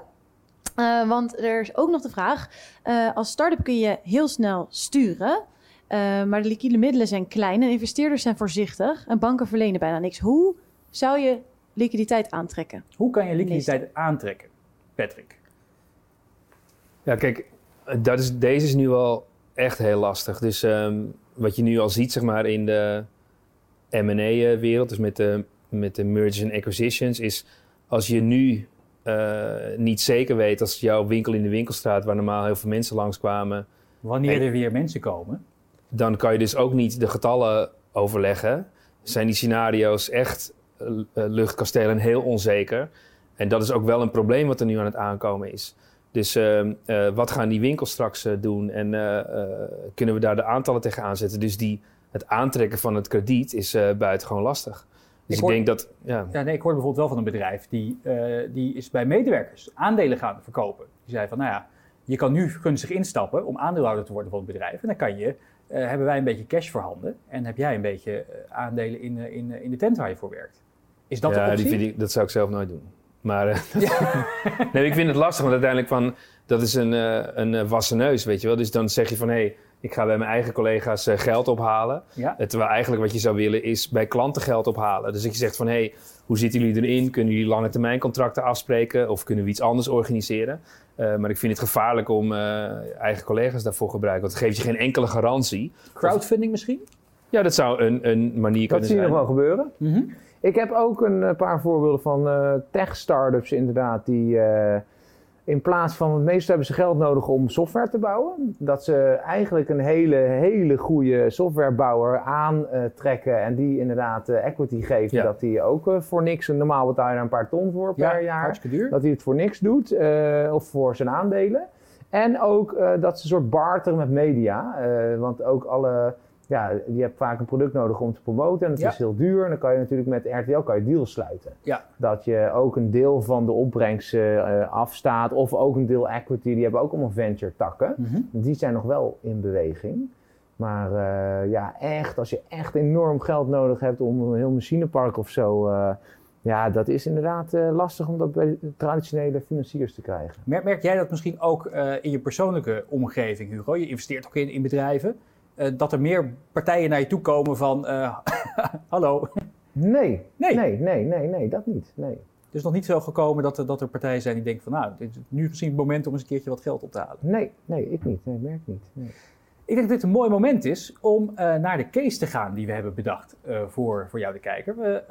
S1: Eh, want er is ook nog de vraag: eh, als start-up kun je heel snel sturen, eh, maar de liquide middelen zijn klein en investeerders zijn voorzichtig en banken verlenen bijna niks. Hoe zou je liquiditeit aantrekken?
S3: Hoe kan je liquiditeit aantrekken, Patrick?
S5: Ja, kijk, dat is, deze is nu al echt heel lastig. Dus ehm, wat je nu al ziet, zeg maar, in de M&A-wereld, dus met de, met de mergers en acquisitions, is als je nu eh, niet zeker weet als jouw winkel in de winkelstraat, waar normaal heel veel mensen langskwamen,
S3: Wanneer er weer mensen komen.
S5: dan kan je dus ook niet de getallen overleggen. Zijn die scenario's echt eh, eh, luchtkastelen en heel onzeker? En dat is ook wel een probleem wat er nu aan het aankomen is. Dus ehm, eh, wat gaan die winkels straks eh, doen? En eh, eh, kunnen we daar de aantallen tegen aanzetten? Dus die, het aantrekken van het krediet is eh buitengewoon lastig. Dus
S3: Ik
S5: ik,
S3: hoor-
S5: denk dat... Ja,
S3: Ja, nee, ik hoorde bijvoorbeeld wel van een bedrijf die, eh, die is bij medewerkers aandelen gaan verkopen. Die zei van, nou ja, je kan nu gunstig instappen om aandeelhouder te worden van het bedrijf. En dan kan je, eh, hebben wij een beetje cash voorhanden en heb jij een beetje eh, aandelen in, eh, in, eh, in de tent waar je voor werkt. Is dat
S5: ja die vind ik, dat zou ik zelf nooit doen. Maar eh, nee, ik vind het lastig, want uiteindelijk van... Dat is een, eh, een eh, wassen neus, weet je wel. Dus dan zeg je van, hé, hey, ik ga bij mijn eigen collega's geld ophalen.
S3: Ja?
S5: Terwijl eigenlijk wat je zou willen is bij klanten geld ophalen. Dus dat je zegt van, hé, hey, hoe zitten jullie erin? Kunnen jullie lange termijn contracten afspreken? Of kunnen we iets anders organiseren? Eh, maar ik vind het gevaarlijk om eh, eigen collega's daarvoor te gebruiken. Want het geeft je geen enkele garantie.
S3: Crowdfunding misschien?
S5: Ja, dat zou een, een manier
S4: dat
S5: kunnen
S4: zie je
S5: zijn.
S4: nog wel gebeuren.
S3: Mhm.
S4: Ik heb ook een eh, paar voorbeelden van eh, tech-startups inderdaad die eh, in plaats van het meeste hebben ze geld nodig om software te bouwen. Dat ze eigenlijk een hele, hele goede softwarebouwer aantrekken en die inderdaad equity geven.
S5: Ja.
S4: Dat die ook voor niks, normaal betaal je daar een paar ton voor per jaar.
S3: hartstikke duur.
S4: Dat hij het voor niks doet, of voor zijn aandelen. En ook dat ze een soort barteren met media. want ook alle, ja, je hebt vaak een product nodig om te promoten. En het
S3: Ja.
S4: is heel duur. En dan kan je natuurlijk met RTL kan je deals sluiten.
S3: Ja.
S4: Dat je ook een deel van de opbrengst eh, afstaat. Of ook een deel equity. Die hebben ook allemaal venture takken.
S3: Mhm.
S4: Die zijn nog wel in beweging. Maar eh, ja, echt, als je echt enorm geld nodig hebt om een heel machinepark of zo. eh, ja, dat is inderdaad lastig om dat bij traditionele financiers te krijgen.
S3: Merk, merk jij dat misschien ook in je persoonlijke omgeving, Hugo? Je investeert ook in, in bedrijven. Eh, dat er meer partijen naar je toe komen van... eh, hallo.
S4: Nee,
S3: Nee.
S4: nee, nee, nee, nee, dat niet. Nee.
S3: Het is nog niet zo gekomen dat er, dat er partijen zijn die denken van... nou, dit is nu misschien het moment om eens een keertje wat geld op te halen.
S4: Nee, nee, ik niet. Nee, merk niet. Nee.
S3: Ik denk dat dit een mooi moment is om eh, naar de case te gaan die we hebben bedacht voor, voor jou de kijker. We,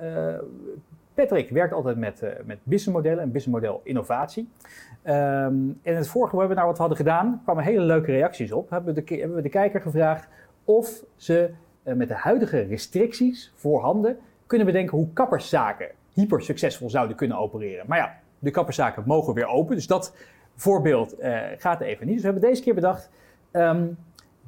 S3: Patrick werkt altijd met, eh, met businessmodellen en businessmodel innovatie. Ehm, in het vorige webinar wat we hadden gedaan, kwamen hele leuke reacties op. Hebben we de, hebben we de kijker gevraagd of ze eh, met de huidige restricties voorhanden kunnen bedenken hoe kapperszaken hyper succesvol zouden kunnen opereren. Maar ja, de kapperszaken mogen weer open, dus dat voorbeeld eh, gaat even niet. Dus we hebben deze keer bedacht, ehm,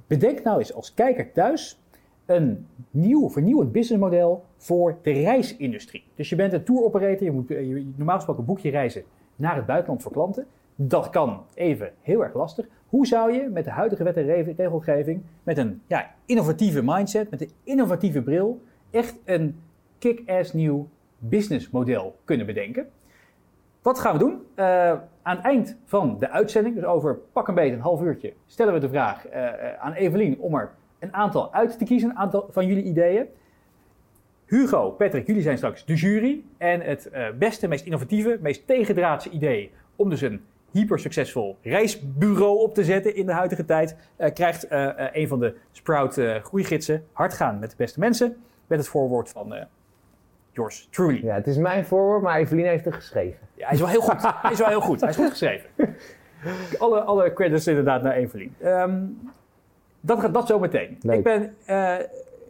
S3: bedenk nou eens als kijker thuis een nieuw, vernieuwend businessmodel voor de reisindustrie. Dus je bent een tour operator, je moet eh, normaal gesproken boek je reizen naar het buitenland voor klanten. Dat kan even heel erg lastig. Hoe zou je met de huidige wet en re- regelgeving, met een ja, innovatieve mindset, met een innovatieve bril, echt een kick-ass nieuw businessmodel kunnen bedenken? Wat gaan we doen? Eh, aan het eind van de uitzending, dus over pak een beetje een half uurtje, stellen we de vraag eh, aan Evelien om er een aantal uit te kiezen, een aantal van jullie ideeën. Hugo, Patrick, jullie zijn straks de jury. En het eh, beste, meest innovatieve, meest tegendraadse idee om dus een hyper succesvol reisbureau op te zetten in de huidige tijd, eh, krijgt eh, een van de Sprout groeigidsen hard gaan met de beste mensen, met het voorwoord van yours truly.
S4: Ja, het is mijn voorwoord, maar Evelien heeft er geschreven.
S3: Ja, hij is wel heel goed. hij is wel heel goed. Hij is goed geschreven. Alle, alle credits inderdaad naar Evelien. Ehm, dat gaat dat zo meteen.
S4: Leuk.
S3: Ik ben eh,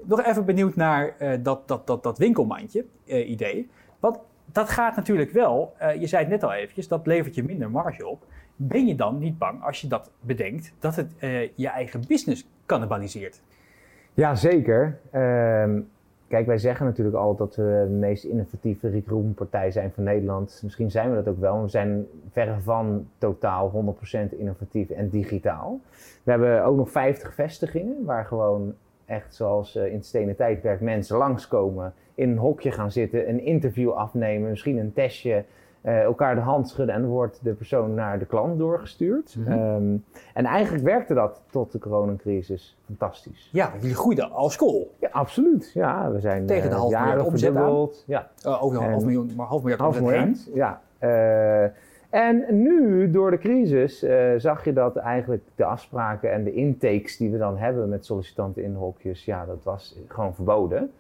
S3: nog even benieuwd naar eh, dat, dat, dat, dat winkelmandje eh, idee. Want dat gaat natuurlijk wel, je zei het net al eventjes, dat levert je minder marge op. Ben je dan niet bang als je dat bedenkt, dat het je eigen business cannibaliseert?
S4: Ja, zeker. Ehm, kijk, wij zeggen natuurlijk altijd dat we de meest innovatieve recruitmentpartij zijn van Nederland. Misschien zijn we dat ook wel, we zijn verre van totaal 100% innovatief en digitaal. We hebben ook nog 50 vestigingen waar gewoon echt zoals eh, in het stenen tijdperk mensen langskomen, in een hokje gaan zitten, een interview afnemen, misschien een testje, eh, elkaar de hand schudden en wordt de persoon naar de klant doorgestuurd.
S3: Mhm.
S4: Ehm, en eigenlijk werkte dat tot de coronacrisis fantastisch.
S3: Ja, jullie groeiden als school.
S4: Ja, absoluut. Ja, we zijn
S3: Tegen de
S4: eh,
S3: half miljard omzet aan.
S4: Ja,
S3: Uh, over een
S4: En-
S3: half miljoen, maar half miljard
S4: half miljard. Ja. Eh, en nu, door de crisis, eh, zag je dat eigenlijk de afspraken en de intakes die we dan hebben met sollicitanten in hokjes, ja, dat was gewoon verboden.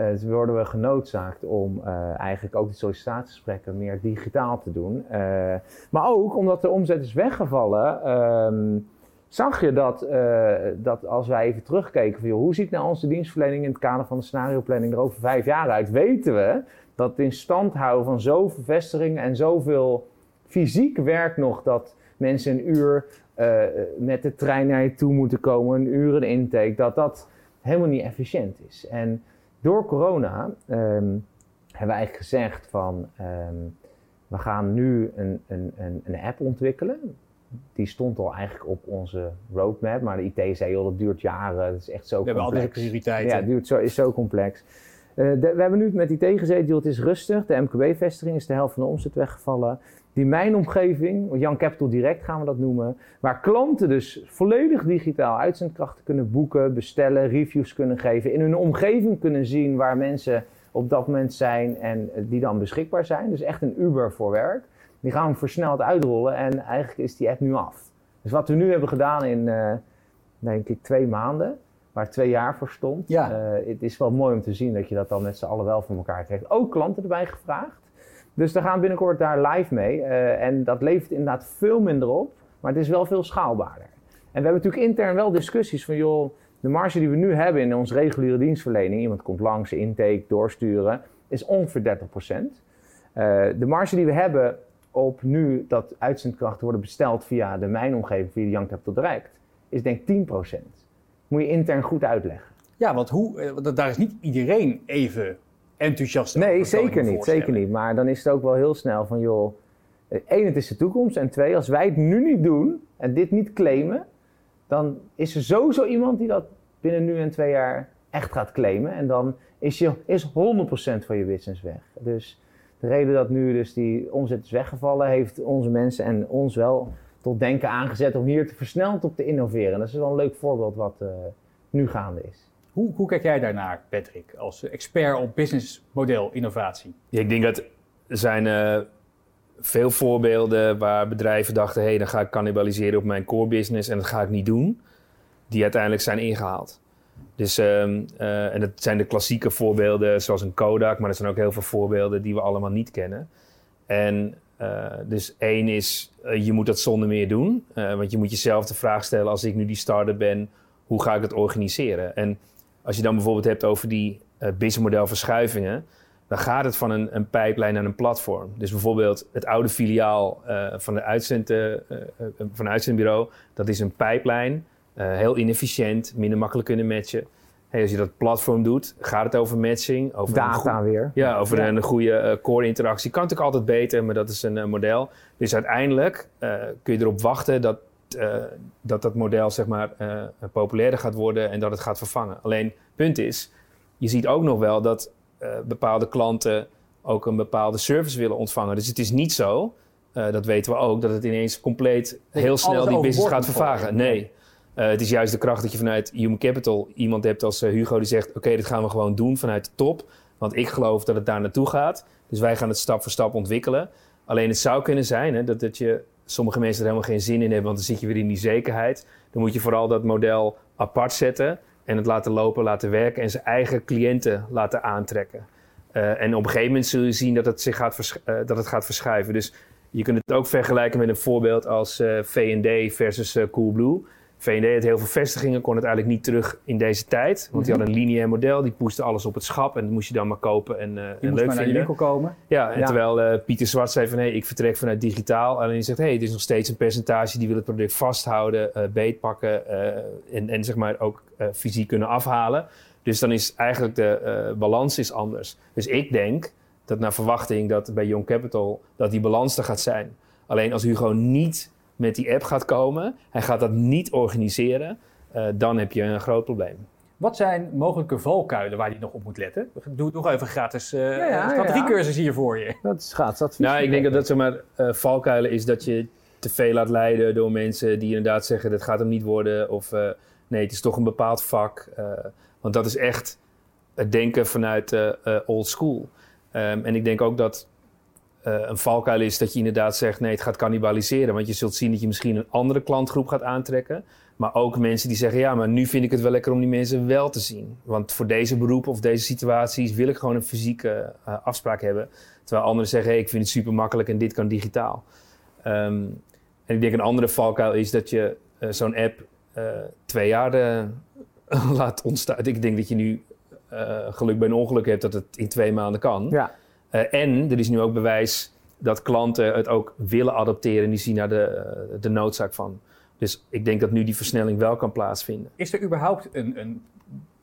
S4: Eh dus worden we genoodzaakt om eh, eigenlijk ook de sollicitatiegesprekken meer digitaal te doen. Eh, maar ook omdat de omzet is weggevallen, ehm, zag je dat, dat als wij even terugkeken van joh, hoe ziet nou onze dienstverlening in het kader van de scenarioplanning er over vijf jaar uit, weten we dat het in stand houden van zoveel vestigingen en zoveel fysiek werk nog dat mensen een uur met de trein naar je toe moeten komen, een uur een intake, dat dat helemaal niet efficiënt is. En door corona ehm, hebben we eigenlijk gezegd van ehm, we gaan nu een, een, een, een app ontwikkelen. Die stond al eigenlijk op onze roadmap, maar de IT zei joh, dat duurt jaren, dat is echt zo
S3: We hebben
S4: complex.
S3: andere prioriteiten.
S4: Ja, het duurt zo, is zo complex. Eh, de- we hebben nu met IT gezeten, joh, het is rustig. De MKB-vestiging is de helft van de omzet weggevallen. Die mijnomgeving, Jan Capital Direct gaan we dat noemen, waar klanten dus volledig digitaal uitzendkrachten kunnen boeken, bestellen, reviews kunnen geven, in hun omgeving kunnen zien waar mensen op dat moment zijn en die dan beschikbaar zijn. Dus echt een Uber voor werk. Die gaan we versneld uitrollen en eigenlijk is die app nu af. Dus wat we nu hebben gedaan in, eh, denk ik, twee maanden, waar twee jaar voor stond.
S3: Ja.
S4: eh, het is wel mooi om te zien dat je dat dan met z'n allen wel voor elkaar krijgt. Ook klanten erbij gevraagd. Dus daar gaan we binnenkort daar live mee. eh, en dat levert inderdaad veel minder op, maar het is wel veel schaalbaarder. En we hebben natuurlijk intern wel discussies van, joh, de marge die we nu hebben in onze reguliere dienstverlening, iemand komt langs, intake, doorsturen, is ongeveer 30%. Eh, de marge die we hebben op nu dat uitzendkrachten worden besteld via de mijnomgeving, via de Young Capital Direct, is denk ik 10%. Moet je intern goed uitleggen.
S3: Ja, want hoe, eh, daar is niet iedereen even enthousiast.
S4: Nee, zeker niet, zeker niet. Maar dan is het ook wel heel snel van, joh, één, het is de toekomst. En twee, als wij het nu niet doen en dit niet claimen, dan is er sowieso iemand die dat binnen nu en twee jaar echt gaat claimen. En dan is, je, is 100% van je business weg. Dus de reden dat nu dus die omzet is weggevallen, heeft onze mensen en ons wel tot denken aangezet om hier te versneld op te innoveren. Dat is wel een leuk voorbeeld wat eh, nu gaande is.
S3: Hoe, hoe kijk jij daarnaar, Patrick, als expert op businessmodel innovatie?
S5: Ja, ik denk dat er zijn eh, veel voorbeelden waar bedrijven dachten... hé, hey, dan ga ik cannibaliseren op mijn core business en dat ga ik niet doen. Die uiteindelijk zijn ingehaald. Dus, ehm, eh, en dat zijn de klassieke voorbeelden zoals een Kodak... maar er zijn ook heel veel voorbeelden die we allemaal niet kennen. En eh, dus één is, je moet dat zonder meer doen. Want je moet jezelf de vraag stellen, als ik nu die starter ben... hoe ga ik het organiseren? En als je dan bijvoorbeeld hebt over die eh businessmodel verschuivingen dan gaat het van een, een pijplijn naar een platform. Dus bijvoorbeeld het oude filiaal eh, van, de uitzend, eh, van een uitzendbureau, dat is een pijplijn, heel inefficiënt, minder makkelijk kunnen matchen. Hey, als je dat platform doet, gaat het over matching, over
S4: Data weer.
S5: ja, over
S4: Ja.
S5: een goede core interactie. Kan natuurlijk altijd beter, maar dat is een model. Dus uiteindelijk kun je erop wachten dat, eh, dat dat model zeg maar, eh, populairder gaat worden en dat het gaat vervangen. Alleen, het punt is, je ziet ook nog wel dat eh, bepaalde klanten ook een bepaalde service willen ontvangen. Dus het is niet zo, dat weten we ook, dat het ineens compleet heel snel die business gaat vervagen. Nee. Het is juist de kracht dat je vanuit Human Capital iemand hebt als Hugo die zegt: Oké, dit gaan we gewoon doen vanuit de top. Want ik geloof dat het daar naartoe gaat. Dus wij gaan het stap voor stap ontwikkelen. Alleen het zou kunnen zijn hè, dat, dat je sommige mensen er helemaal geen zin in hebben, want dan zit je weer in die zekerheid. Dan moet je vooral dat model apart zetten en het laten lopen, laten werken en zijn eigen cliënten laten aantrekken. Eh, en op een gegeven moment zul je zien dat het, zich gaat, eh, dat het gaat verschuiven. Dus je kunt het ook vergelijken met een voorbeeld als eh V&D versus Coolblue. V&D had heel veel vestigingen, kon het eigenlijk niet terug in deze tijd. Want die
S3: Mhm.
S5: hadden een lineair model, die poeste alles op het schap en dat moest je dan maar kopen en,
S3: Je
S5: en leuk
S3: maar naar je
S5: vinden.
S3: winkel komen.
S5: Ja, en
S4: Ja.
S5: terwijl eh, Pieter Zwart zei van hé, ik vertrek vanuit digitaal. Alleen hij zegt hé, hey, er is nog steeds een percentage die wil het product vasthouden, eh beetpakken en, en zeg maar ook fysiek kunnen afhalen. Dus dan is eigenlijk de balans is anders. Dus ik denk dat naar verwachting dat bij Young Capital dat die balans er gaat zijn. Alleen als Hugo niet met die app gaat komen, hij gaat dat niet organiseren, eh, dan heb je een groot probleem.
S3: Wat zijn mogelijke valkuilen waar je nog op moet letten? Doe nog even gratis eh
S4: Ja, ja,
S3: strategiecursus hier voor je.
S4: Dat is schaatsadvies.
S5: Nou, ik denk dat dat zeg maar eh, valkuilen is dat je te veel laat leiden door mensen die inderdaad zeggen dat gaat hem niet worden of eh, nee, het is toch een bepaald vak. eh, want dat is echt het denken vanuit old school. Ehm, en ik denk ook dat een valkuil is dat je inderdaad zegt nee, het gaat cannibaliseren. Want je zult zien dat je misschien een andere klantgroep gaat aantrekken. Maar ook mensen die zeggen ja, maar nu vind ik het wel lekker om die mensen wel te zien. Want voor deze beroepen of deze situaties wil ik gewoon een fysieke eh, afspraak hebben. Terwijl anderen zeggen, ik vind het super makkelijk en dit kan digitaal. Ehm, en ik denk een andere valkuil is dat je eh, zo'n app eh, twee jaar eh, laat ontstaan. Ik denk dat je nu eh, geluk bij een ongeluk hebt dat het in twee maanden kan.
S4: Ja.
S5: Eh, en er is nu ook bewijs dat klanten het ook willen adopteren en die zien daar de, eh, de noodzaak van. Dus ik denk dat nu die versnelling wel kan plaatsvinden.
S3: Is er überhaupt een, een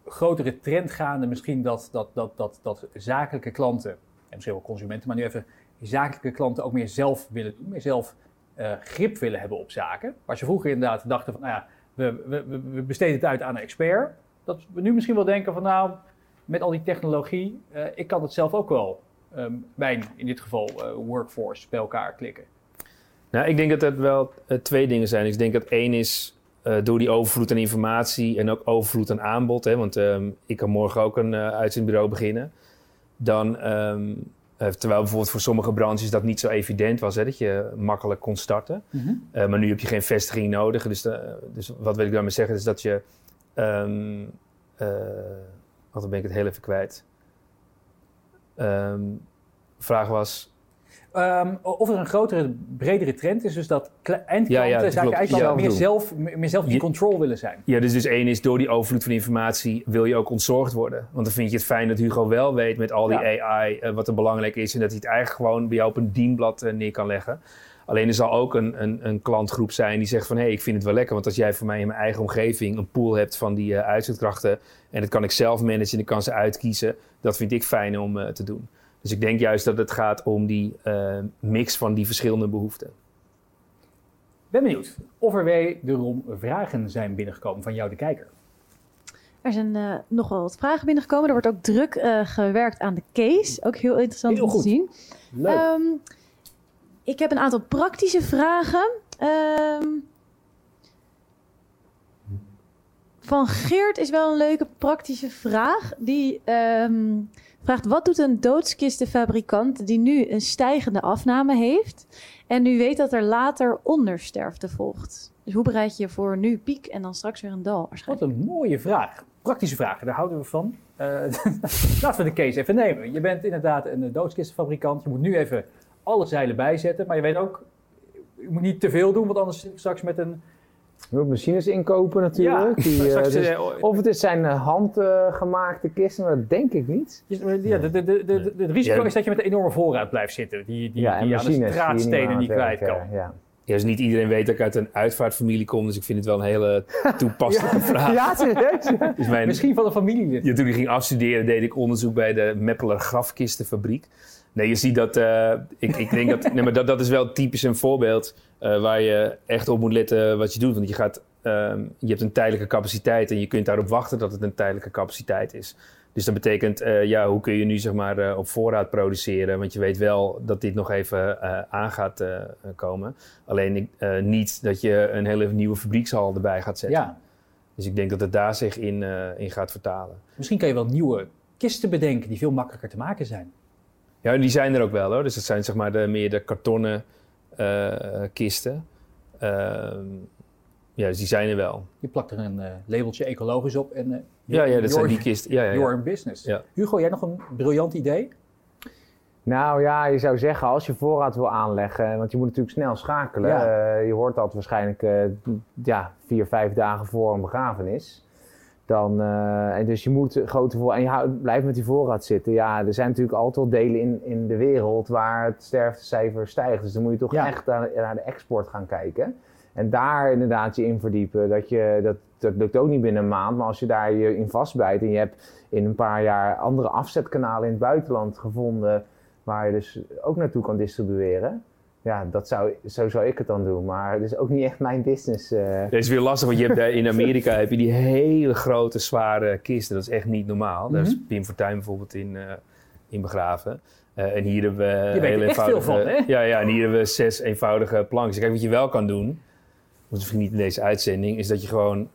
S3: grotere trend gaande? Misschien dat, dat, dat, dat, dat zakelijke klanten, en misschien wel consumenten, maar nu even zakelijke klanten ook meer zelf willen doen, meer zelf eh, grip willen hebben op zaken. Waar ze vroeger inderdaad dachten van, nou ja, we, we, we- besteden het uit aan een expert. Dat we nu misschien wel denken van, nou, met al die technologie, ik kan het zelf ook wel, ehm, mijn in dit geval eh, workforce, bij elkaar klikken.
S5: Nou, ik denk dat dat wel eh, twee dingen zijn. Ik denk dat één is eh, door die overvloed aan informatie en ook overvloed aan aanbod. Hè, want ehm, ik kan morgen ook een uh, uitzendbureau beginnen. Dan, ehm, eh, terwijl bijvoorbeeld voor sommige branches dat niet zo evident was, hè, dat je makkelijk kon starten. Eh, maar nu heb je geen vestiging nodig. Dus, de- dus wat wil ik daarmee zeggen is dat je... eh, wat ben ik het heel even kwijt. Ehm, de vraag was...
S3: Ehm, of er een grotere, bredere trend is, dus dat eindklanten
S5: Ja, ja, dat
S3: zaken
S5: klopt.
S3: eigenlijk
S5: Ja,
S3: meer, zelf, meer zelf in
S5: Je-
S3: control willen zijn.
S5: Ja, dus, dus één is door die overvloed van informatie wil je ook ontzorgd worden. Want dan vind je het fijn dat Hugo wel weet met al die AI eh, wat er belangrijk is. En dat hij het eigenlijk gewoon bij jou op een dienblad eh, neer kan leggen. Alleen er zal ook een, een, een klantgroep zijn die zegt van... hé, hey, ik vind het wel lekker, want als jij voor mij in mijn eigen omgeving... een pool hebt van die eh, uitzendkrachten... en dat kan ik zelf managen en ik kan ze uitkiezen... dat vind ik fijn om eh, te doen. Dus ik denk juist dat het gaat om die eh, mix van die verschillende behoeften.
S3: ben benieuwd of er wederom vragen zijn binnengekomen van jou, de kijker.
S1: Er zijn eh, nog wel wat vragen binnengekomen. Er wordt ook druk eh, gewerkt aan de case. Ook heel interessant
S3: Heel
S1: om
S3: goed.
S1: te zien.
S3: Leuk.
S1: Ehm, ik heb een aantal praktische vragen. Ehm, van Geert is wel een leuke praktische vraag. Die ehm, vraagt: wat doet een doodskistenfabrikant die nu een stijgende afname heeft en nu weet dat er later ondersterfte volgt? Dus hoe bereid je voor nu piek en dan straks weer een dal
S3: Wat een mooie vraag. Praktische vragen, daar houden we van. Eh, laten we de case even nemen. Je bent inderdaad een doodskistenfabrikant. Je moet nu even alle zeilen bijzetten. Maar je weet ook, je moet niet te veel doen, want anders straks met een...
S4: Je moet machines inkopen natuurlijk.
S3: Ja,
S4: die, eh, dus-
S3: eh,
S4: of het is zijn eh, handgemaakte kisten, maar dat denk ik niet.
S3: ja, de, de, de, de- de- het risico
S5: Ja.
S3: is dat je met een enorme voorraad blijft zitten. Die, die,
S4: ja, en
S3: die aan de
S4: machines
S3: straatstenen niet kwijt kan.
S4: Ja.
S5: Ja, dus niet iedereen weet dat ik uit een uitvaartfamilie kom, dus ik vind het wel een hele toepasselijke vraag.
S4: ja, serieus.
S5: Dus mijn,
S3: Misschien van een familielid.
S5: ja, toen ik ging afstuderen deed ik onderzoek bij de Meppeler Grafkistenfabriek. Nee, je ziet dat, eh, ik, ik denk dat, nee, maar dat, dat is wel typisch een voorbeeld eh, waar je echt op moet letten wat je doet. Want je, gaat, ehm, je hebt een tijdelijke capaciteit en je kunt daarop wachten dat het een tijdelijke capaciteit is. Dus dat betekent, eh, ja, hoe kun je nu zeg maar op voorraad produceren? Want je weet wel dat dit nog even aan gaat komen. Alleen niet dat je een hele nieuwe fabriekshal erbij gaat zetten.
S3: Ja,
S5: Dus ik denk dat het daar zich in, in gaat vertalen.
S3: misschien kan je wel nieuwe kisten bedenken die veel makkelijker te maken zijn.
S5: Ja, die zijn er ook wel hoor. Dus dat zijn zeg maar de, meer de kartonnen eh, kisten. Ehm, ja, dus die zijn er wel.
S3: Je plakt er een eh, labeltje ecologisch op en eh,
S5: Ja, ja, dat zijn die kisten. Ja, ja, ja.
S3: You're in business.
S5: Ja.
S3: Hugo, jij nog een briljant idee?
S4: Nou ja, je zou zeggen als je voorraad wil aanleggen, want je moet natuurlijk snel schakelen.
S3: Ja.
S4: Eh, je hoort dat waarschijnlijk eh, ja, vier, vijf dagen voor een begrafenis. Dan, eh, en dus je moet grote voor en je houdt, blijft met die voorraad zitten. Ja, er zijn natuurlijk altijd delen in, in de wereld waar het sterftecijfer stijgt. Dus dan moet je toch
S3: Ja.
S4: echt naar, naar de export gaan kijken. En daar inderdaad je in verdiepen. Dat, je, dat, dat lukt ook niet binnen een maand. Maar als je daar je in vastbijt en je hebt in een paar jaar andere afzetkanalen in het buitenland gevonden waar je dus ook naartoe kan distribueren. Ja, dat zou, zo zou ik het dan doen. Maar het is ook niet echt mijn business. eh.
S5: Dat is weer lastig, want je hebt daar in Amerika heb je die hele grote, zware kisten. Dat is echt niet normaal. Daar is
S3: Mhm.
S5: Pim Fortuyn bijvoorbeeld in, eh, in begraven. Eh, en hier hebben we heel
S3: echt veel van, hè?
S5: Ja, ja, en hier hebben we zes eenvoudige plankjes. Kijk, wat je wel kan doen, misschien niet in deze uitzending, is dat je gewoon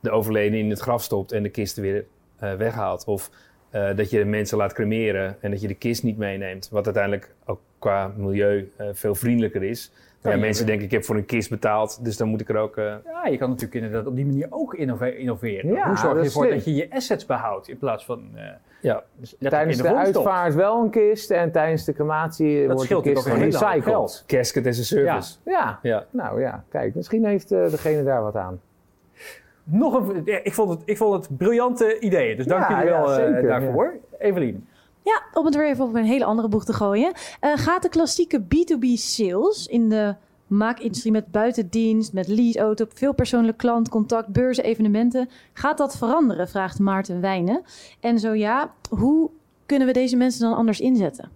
S5: de overleden in het graf stopt en de kisten weer eh, weghaalt. Of eh, dat je de mensen laat cremeren en dat je de kist niet meeneemt. Wat uiteindelijk ook qua milieu eh, veel vriendelijker is. Ja, mensen denken, ik heb voor een kist betaald, dus dan moet ik er ook... eh,
S3: Ja, je kan natuurlijk inderdaad op die manier ook innove- innoveren.
S4: Ja,
S3: Hoe zorg je
S4: dat
S3: ervoor dat je je assets behoudt in plaats van eh,
S5: ja,
S3: dus
S4: Tijdens de, uitvaart wel een kist en tijdens de crematie wordt de kist gerecycled.
S5: casket as a service.
S4: Ja,
S5: Ja.
S4: nou ja, kijk, misschien heeft degene daar wat aan.
S3: Nog een, ja, ik, vond het, ik vond het briljante ideeën, dus dank
S4: Ja,
S3: jullie wel
S4: ja,
S3: eh,
S4: zeker,
S3: daarvoor. Evelien.
S1: Ja, om het weer even op een hele andere boeg te gooien. Eh, gaat de klassieke B2B sales in de maakindustrie met buitendienst, met leaseauto, veel persoonlijk klantcontact, beurzen, evenementen, gaat dat veranderen? Vraagt Maarten Wijnen. En zo ja, hoe kunnen we deze mensen dan anders inzetten?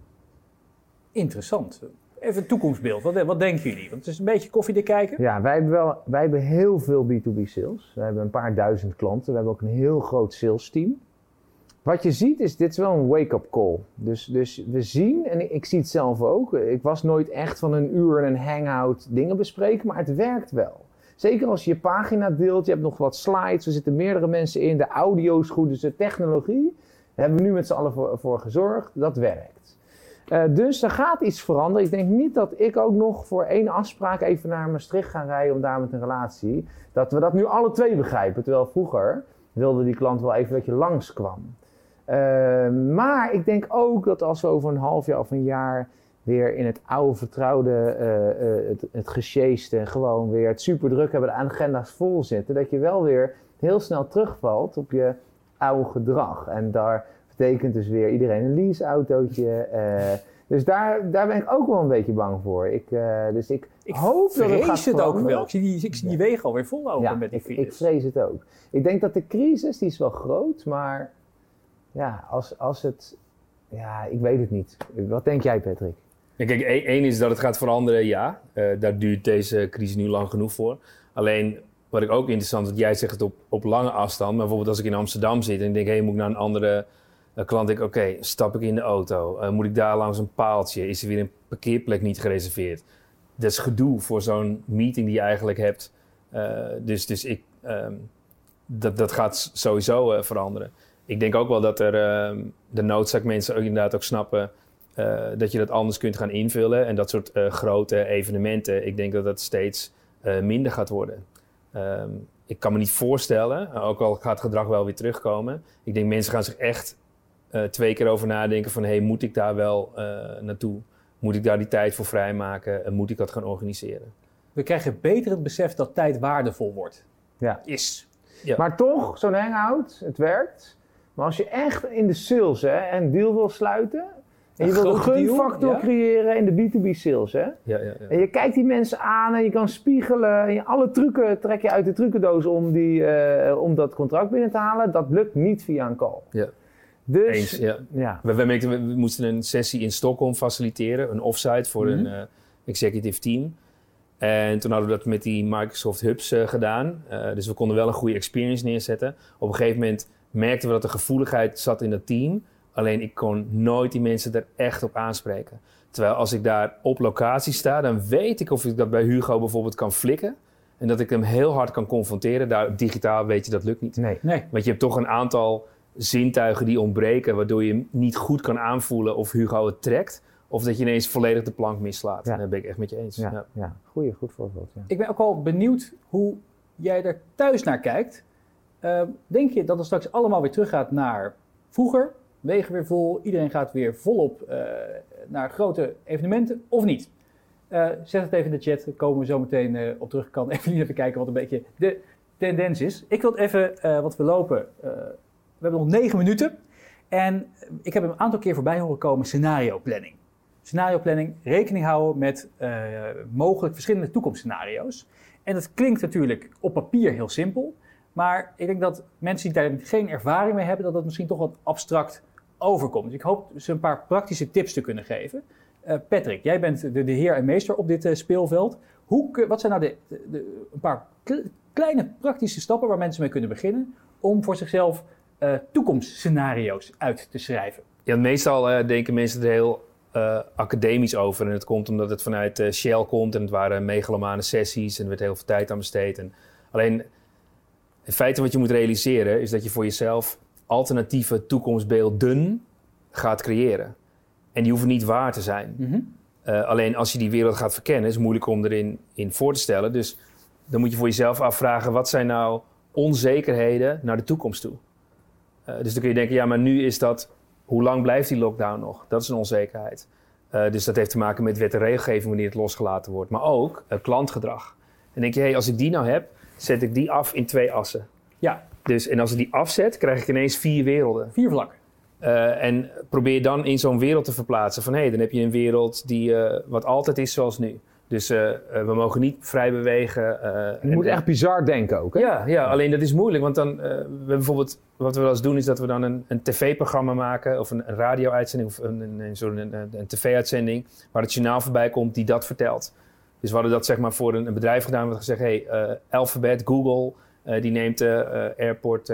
S3: Interessant. Even een toekomstbeeld. Wat, wat denken jullie? Want het is een beetje koffiedik kijken.
S4: Ja, wij hebben, wel, wij hebben heel veel B2B sales. We hebben een paar duizend klanten. We hebben ook een heel groot sales team. Wat je ziet is, dit is wel een wake-up call. Dus, dus we zien, en ik, ik zie het zelf ook. Ik was nooit echt van een uur en een hangout dingen bespreken, maar het werkt wel. Zeker als je je pagina deelt, je hebt nog wat slides, er zitten meerdere mensen in, de audio is goed, dus de technologie. Daar hebben we nu met z'n allen voor, voor gezorgd, dat werkt. Eh, dus er gaat iets veranderen. Ik denk niet dat ik ook nog voor één afspraak even naar Maastricht ga rijden om daar met een relatie. Dat we dat nu alle twee begrijpen. Terwijl vroeger wilde die klant wel even dat je langskwam. Eh, maar ik denk ook dat als we over een half jaar of een jaar weer in het oude vertrouwde, eh, het, het gesjeeste, gewoon weer het super druk hebben, de agenda's vol zitten, dat je wel weer heel snel terugvalt op je oude gedrag. En daar betekent dus weer iedereen een leaseautootje. eh dus daar, daar ben ik ook wel een beetje bang voor. Ik, eh, dus ik,
S3: Ik
S4: hoop dat het gaat
S3: vrees het ook wel. Ik zie die, ik zie die wegen alweer vol lopen
S4: Ja,
S3: met die
S4: ik, ik
S3: files.
S4: vrees het ook. Ik denk dat de crisis, die is wel groot, maar ja, als, als het... Ja, ik weet het niet. Wat denk jij, Patrick?
S5: Ja, Kijk, één één is dat het gaat veranderen, ja. Eh, daar duurt deze crisis nu lang genoeg voor. Alleen, wat ik ook interessant vind, jij zegt het op, op lange afstand. Maar bijvoorbeeld als ik in Amsterdam zit en ik denk, hé, moet ik naar een andere eh, klant? Ik, oké, stap ik in de auto? Eh, moet ik daar langs een paaltje? Is er weer een parkeerplek niet gereserveerd? Dat is gedoe voor zo'n meeting die je eigenlijk hebt. Eh, dus, dus ik, ehm, dat, dat gaat sowieso eh, veranderen. Ik denk ook wel dat er ehm, de noodzaak mensen ook inderdaad ook snappen dat je dat anders kunt gaan invullen. En dat soort grote evenementen, ik denk dat dat steeds minder gaat worden. Ehm, ik kan me niet voorstellen, ook al gaat het gedrag wel weer terugkomen. Ik denk mensen gaan zich echt eh, twee keer over nadenken van... hey, moet ik daar wel eh, naartoe? Moet ik daar die tijd voor vrijmaken? En moet ik dat gaan organiseren?
S3: We krijgen beter het besef dat tijd waardevol wordt.
S4: Ja.
S3: Is.
S4: Maar toch, zo'n hangout, het werkt. Maar als je echt in de sales hè, een deal wil sluiten... En je wil een gunfactor
S3: ja.
S4: creëren in de B2B sales, hè?
S5: Ja, ja, ja.
S4: En je kijkt die mensen aan en je kan spiegelen. En je, alle trucken trek je uit de trucendoos om, die, eh, om dat contract binnen te halen. Dat lukt niet via een call. Dus,
S5: Eens, ja.
S4: ja.
S5: We, we, merkten, we, we moesten een sessie in Stockholm faciliteren, een offsite voor
S3: Mhm.
S5: een eh, executive team. En toen hadden we dat met die Microsoft Hubs eh, gedaan. Eh, dus we konden wel een goede experience neerzetten. Op een gegeven moment merkten we dat er gevoeligheid zat in dat team. Alleen ik kon nooit die mensen er echt op aanspreken. Terwijl als ik daar op locatie sta, dan weet ik of ik dat bij Hugo bijvoorbeeld kan flikken. En dat ik hem heel hard kan confronteren. Daar, digitaal weet je dat lukt niet.
S4: Nee.
S3: Nee.
S5: Want je hebt toch een aantal zintuigen die ontbreken, waardoor je niet goed kan aanvoelen of Hugo het trekt. Of dat je ineens volledig de plank mislaat.
S4: Ja.
S5: Daar ben ik echt met je eens.
S4: Ja,
S5: Ja.
S4: ja. Goeie, goed voorbeeld. Ja.
S3: Ik ben ook wel benieuwd hoe jij er thuis naar kijkt. Eh, denk je dat het straks allemaal weer teruggaat naar vroeger? Wegen weer vol, iedereen gaat weer volop eh, naar grote evenementen of niet? Eh, zet het even in de chat, daar komen we zo meteen eh, op terug. Kan Evelien even kijken wat een beetje de tendens is. Ik wil het even, eh want we lopen, eh, we hebben nog negen minuten. En ik heb een aantal keer voorbij horen komen scenario planning. Scenario planning, rekening houden met eh, mogelijk verschillende toekomstscenario's. En dat klinkt natuurlijk op papier heel simpel. Maar ik denk dat mensen die daar geen ervaring mee hebben, dat dat misschien toch wat abstract overkomt. Dus ik hoop ze een paar praktische tips te kunnen geven. Eh, Patrick, jij bent de, heer en meester op dit eh, speelveld. Hoe, wat zijn nou de, de- de- een paar kle- kleine praktische stappen waar mensen mee kunnen beginnen om voor zichzelf eh, toekomstscenario's uit te schrijven?
S5: Ja, meestal denken mensen er heel eh, academisch over. En het komt omdat het vanuit eh, Shell komt. En het waren megalomane sessies. En er werd heel veel tijd aan besteed. En alleen, in feite wat je moet realiseren... is dat je voor jezelf alternatieve toekomstbeelden gaat creëren. En die hoeven niet waar te zijn. Eh, alleen als je die wereld gaat verkennen... is het moeilijk om erin in voor te stellen. Dus dan moet je voor jezelf afvragen... wat zijn nou onzekerheden naar de toekomst toe? Eh, dus dan kun je denken, ja, maar nu is dat hoe lang blijft die lockdown nog? Dat is een onzekerheid. Eh, dus dat heeft te maken met wet en regelgeving wanneer het losgelaten wordt. Maar ook eh, klantgedrag. En denk je, hey, als ik die nou heb, zet ik die af in twee assen.
S3: Ja,
S5: Dus, en als ik die afzet, krijg ik ineens vier werelden.
S3: vier vlakken.
S5: En probeer dan in zo'n wereld te verplaatsen. Van hé, hey, dan heb je een wereld die wat altijd is zoals nu. Dus eh, eh, we mogen niet vrij bewegen. eh,
S4: Je
S5: en-
S4: moet echt bizar denken ook. Hè?
S5: ja, ja, alleen dat is moeilijk. Want dan, eh, we bijvoorbeeld, wat we wel eens doen, is dat we dan een, een tv-programma maken. Of een, een radio-uitzending, of een, een, een, een, tv-uitzending. Waar het journaal voorbij komt die dat vertelt. Dus we hadden dat zeg maar voor een, een bedrijf gedaan. We hadden gezegd, hey, Alphabet, Google, die neemt eh, Airport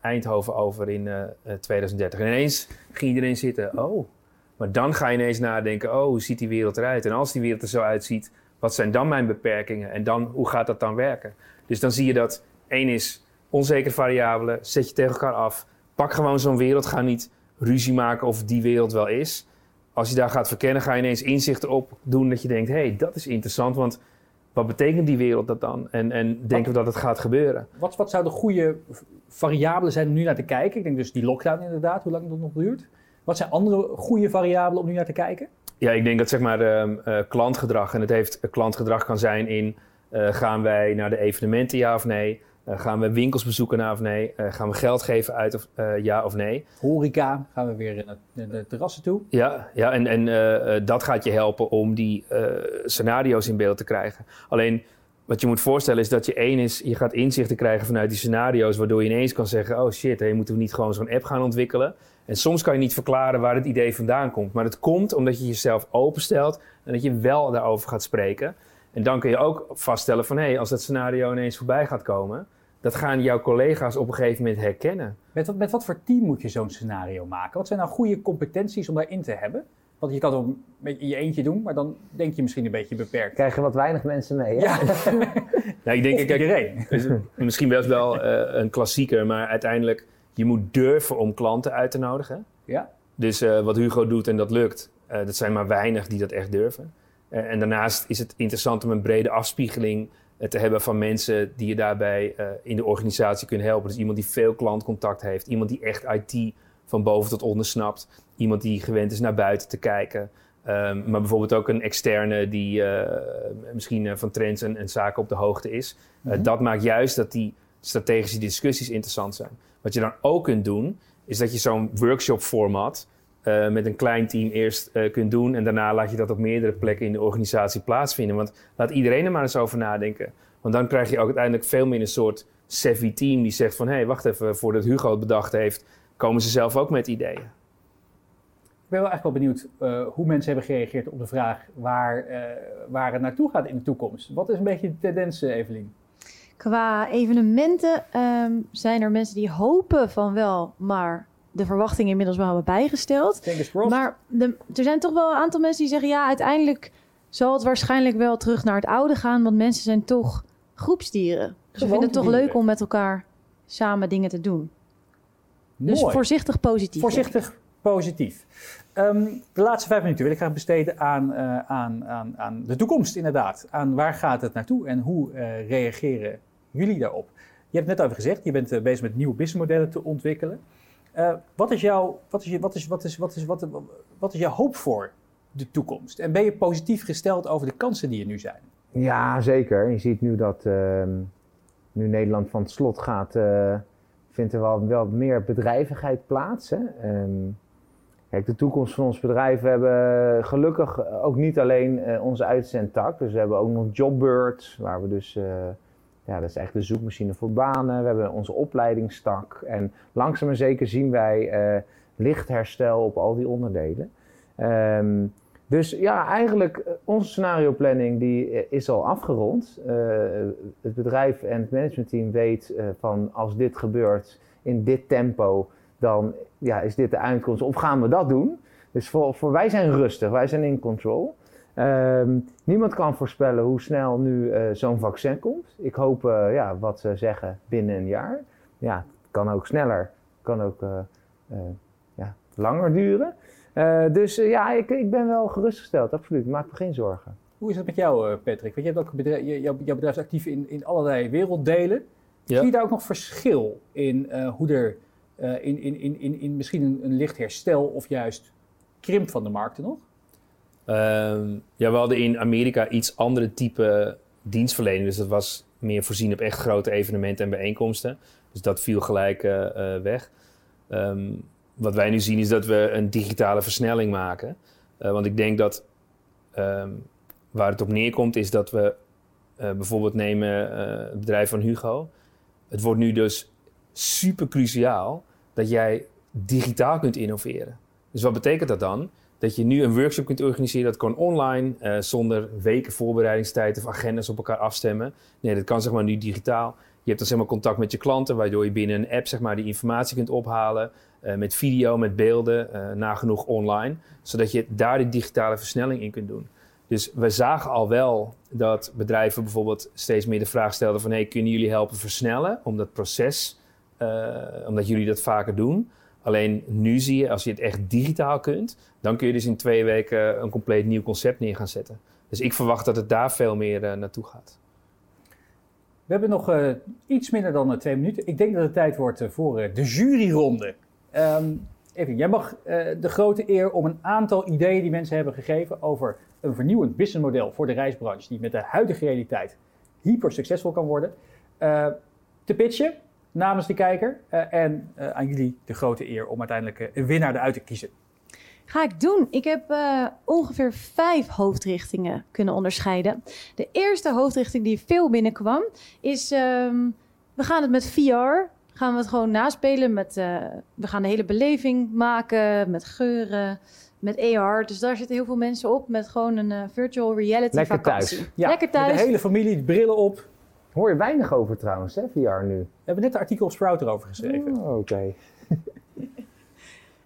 S5: Eindhoven over in eh, eh, 2030. En ineens ging iedereen zitten, oh. Maar dan ga je ineens nadenken, oh, hoe ziet die wereld eruit? En als die wereld er zo uitziet, wat zijn dan mijn beperkingen? En dan, hoe gaat dat dan werken? Dus dan zie je dat één is onzekere variabelen, zet je tegen elkaar af. Pak gewoon zo'n wereld, ga niet ruzie maken of die wereld wel is. Als je daar gaat verkennen, ga je ineens inzicht erop doen dat je denkt, hé, hey, dat is interessant, want wat betekent die wereld dat dan? En, en denken we dat het gaat gebeuren?
S3: Wat, wat zouden goede variabelen zijn om nu naar te kijken? Ik denk dus die lockdown inderdaad, hoe lang dat nog duurt. Wat zijn andere goede variabelen om nu naar te kijken?
S5: Ja, ik denk dat zeg maar ehm, eh, klantgedrag, en het heeft eh, klantgedrag kan zijn in eh, gaan wij naar de evenementen ja of nee? Gaan we winkels bezoeken ja of nee? Gaan we geld geven uit of ja of nee?
S3: Horeca, gaan we weer naar de, de terrassen toe.
S5: Ja, ja en, en dat gaat je helpen om die scenario's in beeld te krijgen. Alleen wat je moet voorstellen is dat je één is, je gaat inzichten krijgen vanuit die scenario's, waardoor je ineens kan zeggen: Oh shit, hé, moeten we niet gewoon zo'n app gaan ontwikkelen? En soms kan je niet verklaren waar het idee vandaan komt. Maar het komt omdat je jezelf openstelt en dat je wel daarover gaat spreken. En dan kun je ook vaststellen van hé, hey, als dat scenario ineens voorbij gaat komen, dat gaan jouw collega's op een gegeven moment herkennen.
S3: Met wat, met wat voor team moet je zo'n scenario maken? Wat zijn nou goede competenties om daarin te hebben? Want je kan het wel met in je eentje doen, maar dan denk je misschien een beetje beperkt.
S4: Krijgen wat weinig mensen mee. Hè?
S3: Ja,
S5: Nou, ik denk,
S3: of
S5: kijk,
S3: iedereen.
S5: Dus misschien best wel eh, een klassieker, maar uiteindelijk, je moet durven om klanten uit te nodigen.
S3: Ja.
S5: Dus eh, wat Hugo doet en dat lukt, eh, dat zijn maar weinig die dat echt durven. Eh, en daarnaast is het interessant om een brede afspiegeling te hebben van mensen die je daarbij in de organisatie kunnen helpen. Dus iemand die veel klantcontact heeft, iemand die echt IT van boven tot onder snapt, iemand die gewend is naar buiten te kijken. Ehm, maar bijvoorbeeld ook een externe die misschien van trends en, en zaken op de hoogte is.
S3: Mhm.
S5: dat maakt juist dat die strategische discussies interessant zijn. Wat je dan ook kunt doen, is dat je zo'n workshop format eh, met een klein team eerst eh, kunt doen. En daarna laat je dat op meerdere plekken in de organisatie plaatsvinden. Want laat iedereen er maar eens over nadenken. Want dan krijg je ook uiteindelijk veel meer een soort savvy team die zegt van... hé, hey, wacht even, voordat Hugo het bedacht heeft, komen ze zelf ook met ideeën.
S3: Ik ben wel echt wel benieuwd eh, hoe mensen hebben gereageerd op de vraag waar, waar het naartoe gaat in de toekomst. Wat is een beetje de tendens, Evelien?
S1: Qua evenementen ehm, zijn er mensen die hopen van wel, maar de verwachtingen inmiddels wel hebben bijgesteld. Maar de, er zijn toch wel een aantal mensen die zeggen: ja, uiteindelijk zal het waarschijnlijk wel terug naar het oude gaan, want mensen zijn toch groepsdieren. Dus we vinden het toch leuk om met elkaar samen dingen te doen. Dus voorzichtig positief.
S3: Voorzichtig positief. Ehm, de laatste vijf minuten wil ik graag besteden aan, eh, aan, aan, aan de toekomst, inderdaad. Aan waar gaat het naartoe en hoe eh, reageren jullie daarop? Je hebt het net over gezegd, je bent eh, bezig met nieuwe businessmodellen te ontwikkelen. Eh, wat, is jouw, wat, is wat, is, wat, is, wat, is, wat, is jouw hoop voor de toekomst? En ben je positief gesteld over de kansen die er nu zijn?
S4: Ja, zeker. Je ziet nu dat ehm, nu Nederland van het slot gaat, eh, vindt er wel, meer bedrijvigheid plaats. Hè? Ehm, kijk, de toekomst van ons bedrijf, we hebben gelukkig ook niet alleen onze uitzendtak. Dus we hebben ook nog Jobbird, waar we dus, ja, dat is echt de zoekmachine voor banen. We hebben onze opleidingstak. En langzaam maar zeker zien wij eh lichtherstel op al die onderdelen. Ehm, dus ja, eigenlijk eh, onze scenario planning die eh, is al afgerond. Het bedrijf en het managementteam weet van als dit gebeurt in dit tempo, dan ja, is dit de uitkomst. Of gaan we dat doen? Dus voor, voor wij zijn rustig, wij zijn in control. Ehm, niemand kan voorspellen hoe snel nu eh, zo'n vaccin komt. Ik hoop, eh, ja, wat ze zeggen, binnen een jaar. Ja, het kan ook sneller, kan ook eh, eh, ja, langer duren. Eh, dus ja, ik, ik ben wel gerustgesteld, absoluut. Maak me geen zorgen.
S3: Hoe is het met jou, eh, Patrick? Want je hebt ook bedrijf, je- jouw, jouw bedrijf is actief in, in allerlei werelddelen.
S5: Ja.
S3: Zie je daar ook nog verschil in eh, hoe er eh, in, in, in, in, in misschien een, een licht herstel of juist krimp van de markten nog?
S5: Ehm, ja, we hadden in Amerika iets andere type dienstverlening. Dus dat was meer voorzien op echt grote evenementen en bijeenkomsten. Dus dat viel gelijk eh, eh, weg. Ehm, wat wij nu zien is dat we een digitale versnelling maken. Eh, want ik denk dat ehm, waar het op neerkomt is dat we bijvoorbeeld nemen het bedrijf van Hugo. Het wordt nu dus super cruciaal dat jij digitaal kunt innoveren. Dus wat betekent dat dan? Dat je nu een workshop kunt organiseren, dat kan online, eh, zonder weken voorbereidingstijd of agendas op elkaar afstemmen. Nee, dat kan zeg maar nu digitaal. Je hebt dan zeg maar contact met je klanten, waardoor je binnen een app zeg maar die informatie kunt ophalen. eh, met video, met beelden, eh, nagenoeg online. Zodat je daar die digitale versnelling in kunt doen. Dus we zagen al wel dat bedrijven bijvoorbeeld steeds meer de vraag stelden van... Hey, kunnen jullie helpen versnellen om dat proces, omdat jullie dat vaker doen... Alleen nu zie je, als je het echt digitaal kunt, dan kun je dus in twee weken een compleet nieuw concept neer gaan zetten. Dus ik verwacht dat het daar veel meer eh, naartoe gaat.
S3: We hebben nog eh, iets minder dan eh, twee minuten. Ik denk dat het tijd wordt voor de juryronde. Ehm even, jij mag de grote eer om een aantal ideeën die mensen hebben gegeven over een vernieuwend businessmodel voor de reisbranche, die met de huidige realiteit hyper succesvol kan worden, te pitchen namens de kijker. Eh, en eh, aan jullie de grote eer om uiteindelijk eh, een winnaar eruit te kiezen.
S1: Ga ik doen. Ik heb eh, ongeveer vijf hoofdrichtingen kunnen onderscheiden. De eerste hoofdrichting die veel binnenkwam is... ehm, we gaan het met VR, gaan we het gewoon naspelen. Met, eh, we gaan de hele beleving maken met geuren, met AR. Dus daar zitten heel veel mensen op met gewoon een virtual reality
S4: Lekker
S1: vakantie.
S4: thuis.
S3: Ja,
S1: Lekker
S3: met
S1: thuis.
S3: De hele familie, brillen op.
S4: Hoor je weinig over trouwens, hè, VR nu?
S3: We hebben net een artikel op Sprout erover geschreven.
S4: Oh, Oké.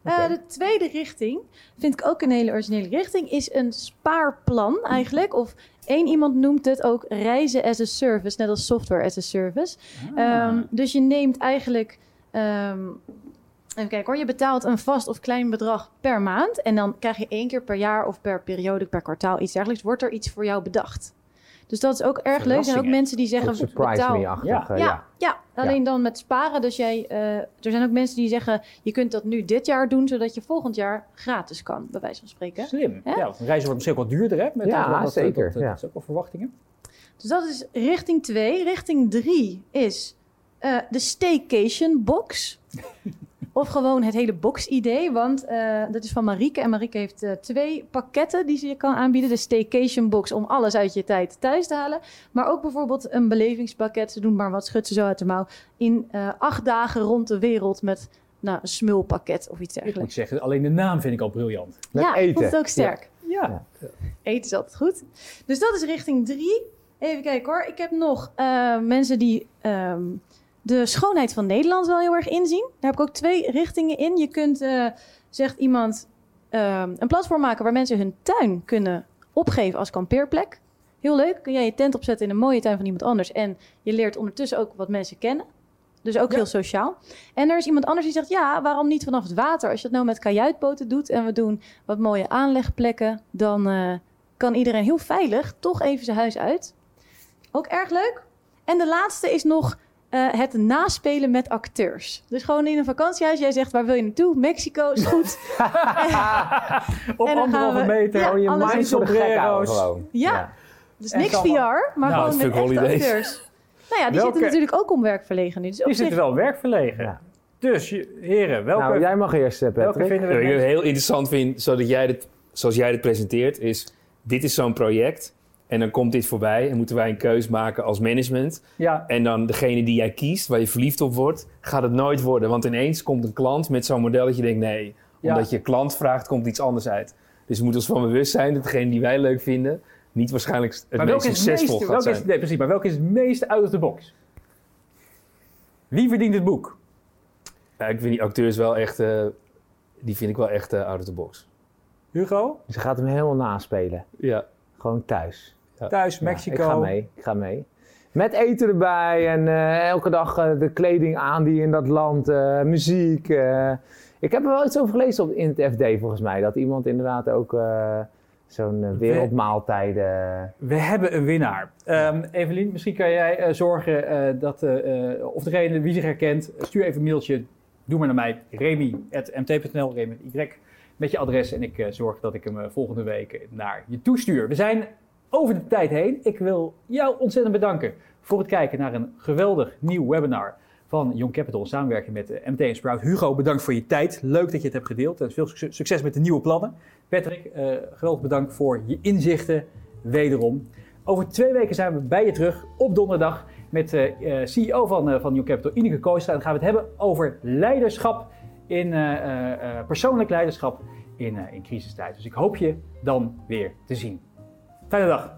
S1: Eh, de tweede richting, vind ik ook een hele originele richting, is een spaarplan eigenlijk. Of één iemand noemt het ook reizen as a service, net als software as a service. Ehm, dus je neemt eigenlijk, ehm, even kijken hoor, je betaalt een vast of klein bedrag per maand. En dan krijg je één keer per jaar of per periode, per kwartaal, iets dergelijks, wordt er iets voor jou bedacht. Dus dat is ook erg leuk. Er zijn ook mensen die zeggen,
S4: surprise me-achtig.
S3: Ja.
S4: eh,
S1: ja,
S4: ja.
S1: ja. alleen dan met sparen. Dus jij, eh, er zijn ook mensen die zeggen: je kunt dat nu dit jaar doen, zodat je volgend jaar gratis kan, bij wijze van spreken.
S3: Slim.
S1: Hè?
S3: Ja, want reizen wordt misschien ook wat duurder, hè? Met,
S4: Ja,
S3: dat, dat,
S4: zeker,
S3: Dat, dat,
S4: ja.
S3: dat is ook wel verwachtingen.
S1: Dus dat is richting 2. Richting 3 is eh, de staycation box. of gewoon het hele box-idee. Want eh, dat is van Marieke. En Marieke heeft eh, twee pakketten die ze je kan aanbieden. De staycation box om alles uit je tijd thuis te halen. Maar ook bijvoorbeeld een belevingspakket. Ze doen maar wat, schudt ze zo uit de mouw. In eh, acht dagen rond de wereld met nou, een smulpakket of iets
S3: Ik moet
S1: dergelijks.
S3: zeggen, alleen de naam vind ik al briljant.
S4: Met
S1: ja, ik
S4: eten.
S1: vond het ook sterk.
S3: Ja.
S1: Eten is altijd goed. Dus dat is richting drie. Even kijken hoor. Ik heb nog eh, mensen die ehm, de schoonheid van Nederland wel heel erg inzien. Daar heb ik ook twee richtingen in. Je kunt, eh, zegt iemand, ehm, een platform maken waar mensen hun tuin kunnen opgeven als kampeerplek. Heel leuk. Kun jij je tent opzetten in een mooie tuin van iemand anders. En je leert ondertussen ook wat mensen kennen. Dus ook
S3: Ja.
S1: heel sociaal. En er is iemand anders die zegt, ja, waarom niet vanaf het water? Als je het nou met kajuitboten doet en we doen wat mooie aanlegplekken, dan eh, kan iedereen heel veilig toch even zijn huis uit. Ook erg leuk. En de laatste is nog eh, het naspelen met acteurs. Dus gewoon in een vakantiehuis, jij zegt, waar wil je naartoe? Mexico, is goed.
S3: Op anderhalve meter.
S1: Ja,
S4: je mind
S3: sombrero's.
S4: gewoon.
S1: Ja. Dus
S3: En
S1: niks VR, maar
S3: Nou,
S1: gewoon met echte
S5: holidays.
S1: acteurs. Nou ja, die
S3: Welke-
S1: zitten natuurlijk ook om werkverlegen nu. Dus op
S3: Die
S1: zich
S3: zitten wel werkverlegen.
S4: Ja.
S3: Dus heren, welke,
S4: Nou, jij mag eerst, eh,
S3: welke
S4: Patrick.
S3: vinden we
S5: Wat ik heel interessant vind, zodat jij dit, zoals jij dit presenteert, is dit is zo'n project. En dan komt dit voorbij en moeten wij een keus maken als management.
S3: Ja,
S5: En dan degene die jij kiest, waar je verliefd op wordt, gaat het nooit worden. Want ineens komt een klant met zo'n model dat je denkt, nee.
S3: Ja.
S5: Omdat je klant vraagt, komt iets anders uit. Dus we moeten ons van bewust zijn dat degene die wij leuk vinden, niet waarschijnlijk het
S3: maar
S5: meest succesvol
S3: meest,
S5: gaat
S3: welke
S5: zijn.
S3: is, nee, precies, maar welke is het meest out of the box? Wie verdient het boek?
S5: Ja, ik vind die acteurs wel echt, eh, die vind ik wel echt eh, out of the box.
S3: Hugo?
S4: Ze gaat hem helemaal naspelen.
S5: Ja.
S4: Gewoon thuis.
S3: Thuis, Mexico.
S4: ik ga mee, ik ga mee. Met eten erbij en eh, elke dag eh, de kleding aan die in dat land, eh, muziek. Ik heb er wel iets over gelezen op, in het FD volgens mij. Dat iemand inderdaad ook zo'n wereldmaaltijden...
S3: We hebben een winnaar. Ehm Evelien, misschien kan jij zorgen dat, of degene wie zich herkent, stuur even een mailtje. Doe maar naar mij, remy.mt.nl, Remy met Y, met je adres. En ik zorg dat ik hem volgende week naar je toestuur. We zijn over de tijd heen. Ik wil jou ontzettend bedanken voor het kijken naar een geweldig nieuw webinar van Young Capital in samenwerking met eh, MT en Sprout. Hugo, bedankt voor je tijd. Leuk dat je het hebt gedeeld. En veel succes- met de nieuwe plannen. Patrick, eh, geweldig bedankt voor je inzichten wederom. Over twee weken zijn we bij je terug op donderdag met de CEO van, eh, van New Capital, Ineke Koostra. En dan gaan we het hebben over leiderschap, in, eh, eh, eh, persoonlijk leiderschap in, eh, in crisistijd. Dus ik hoop je dan weer te zien. Fijne dag.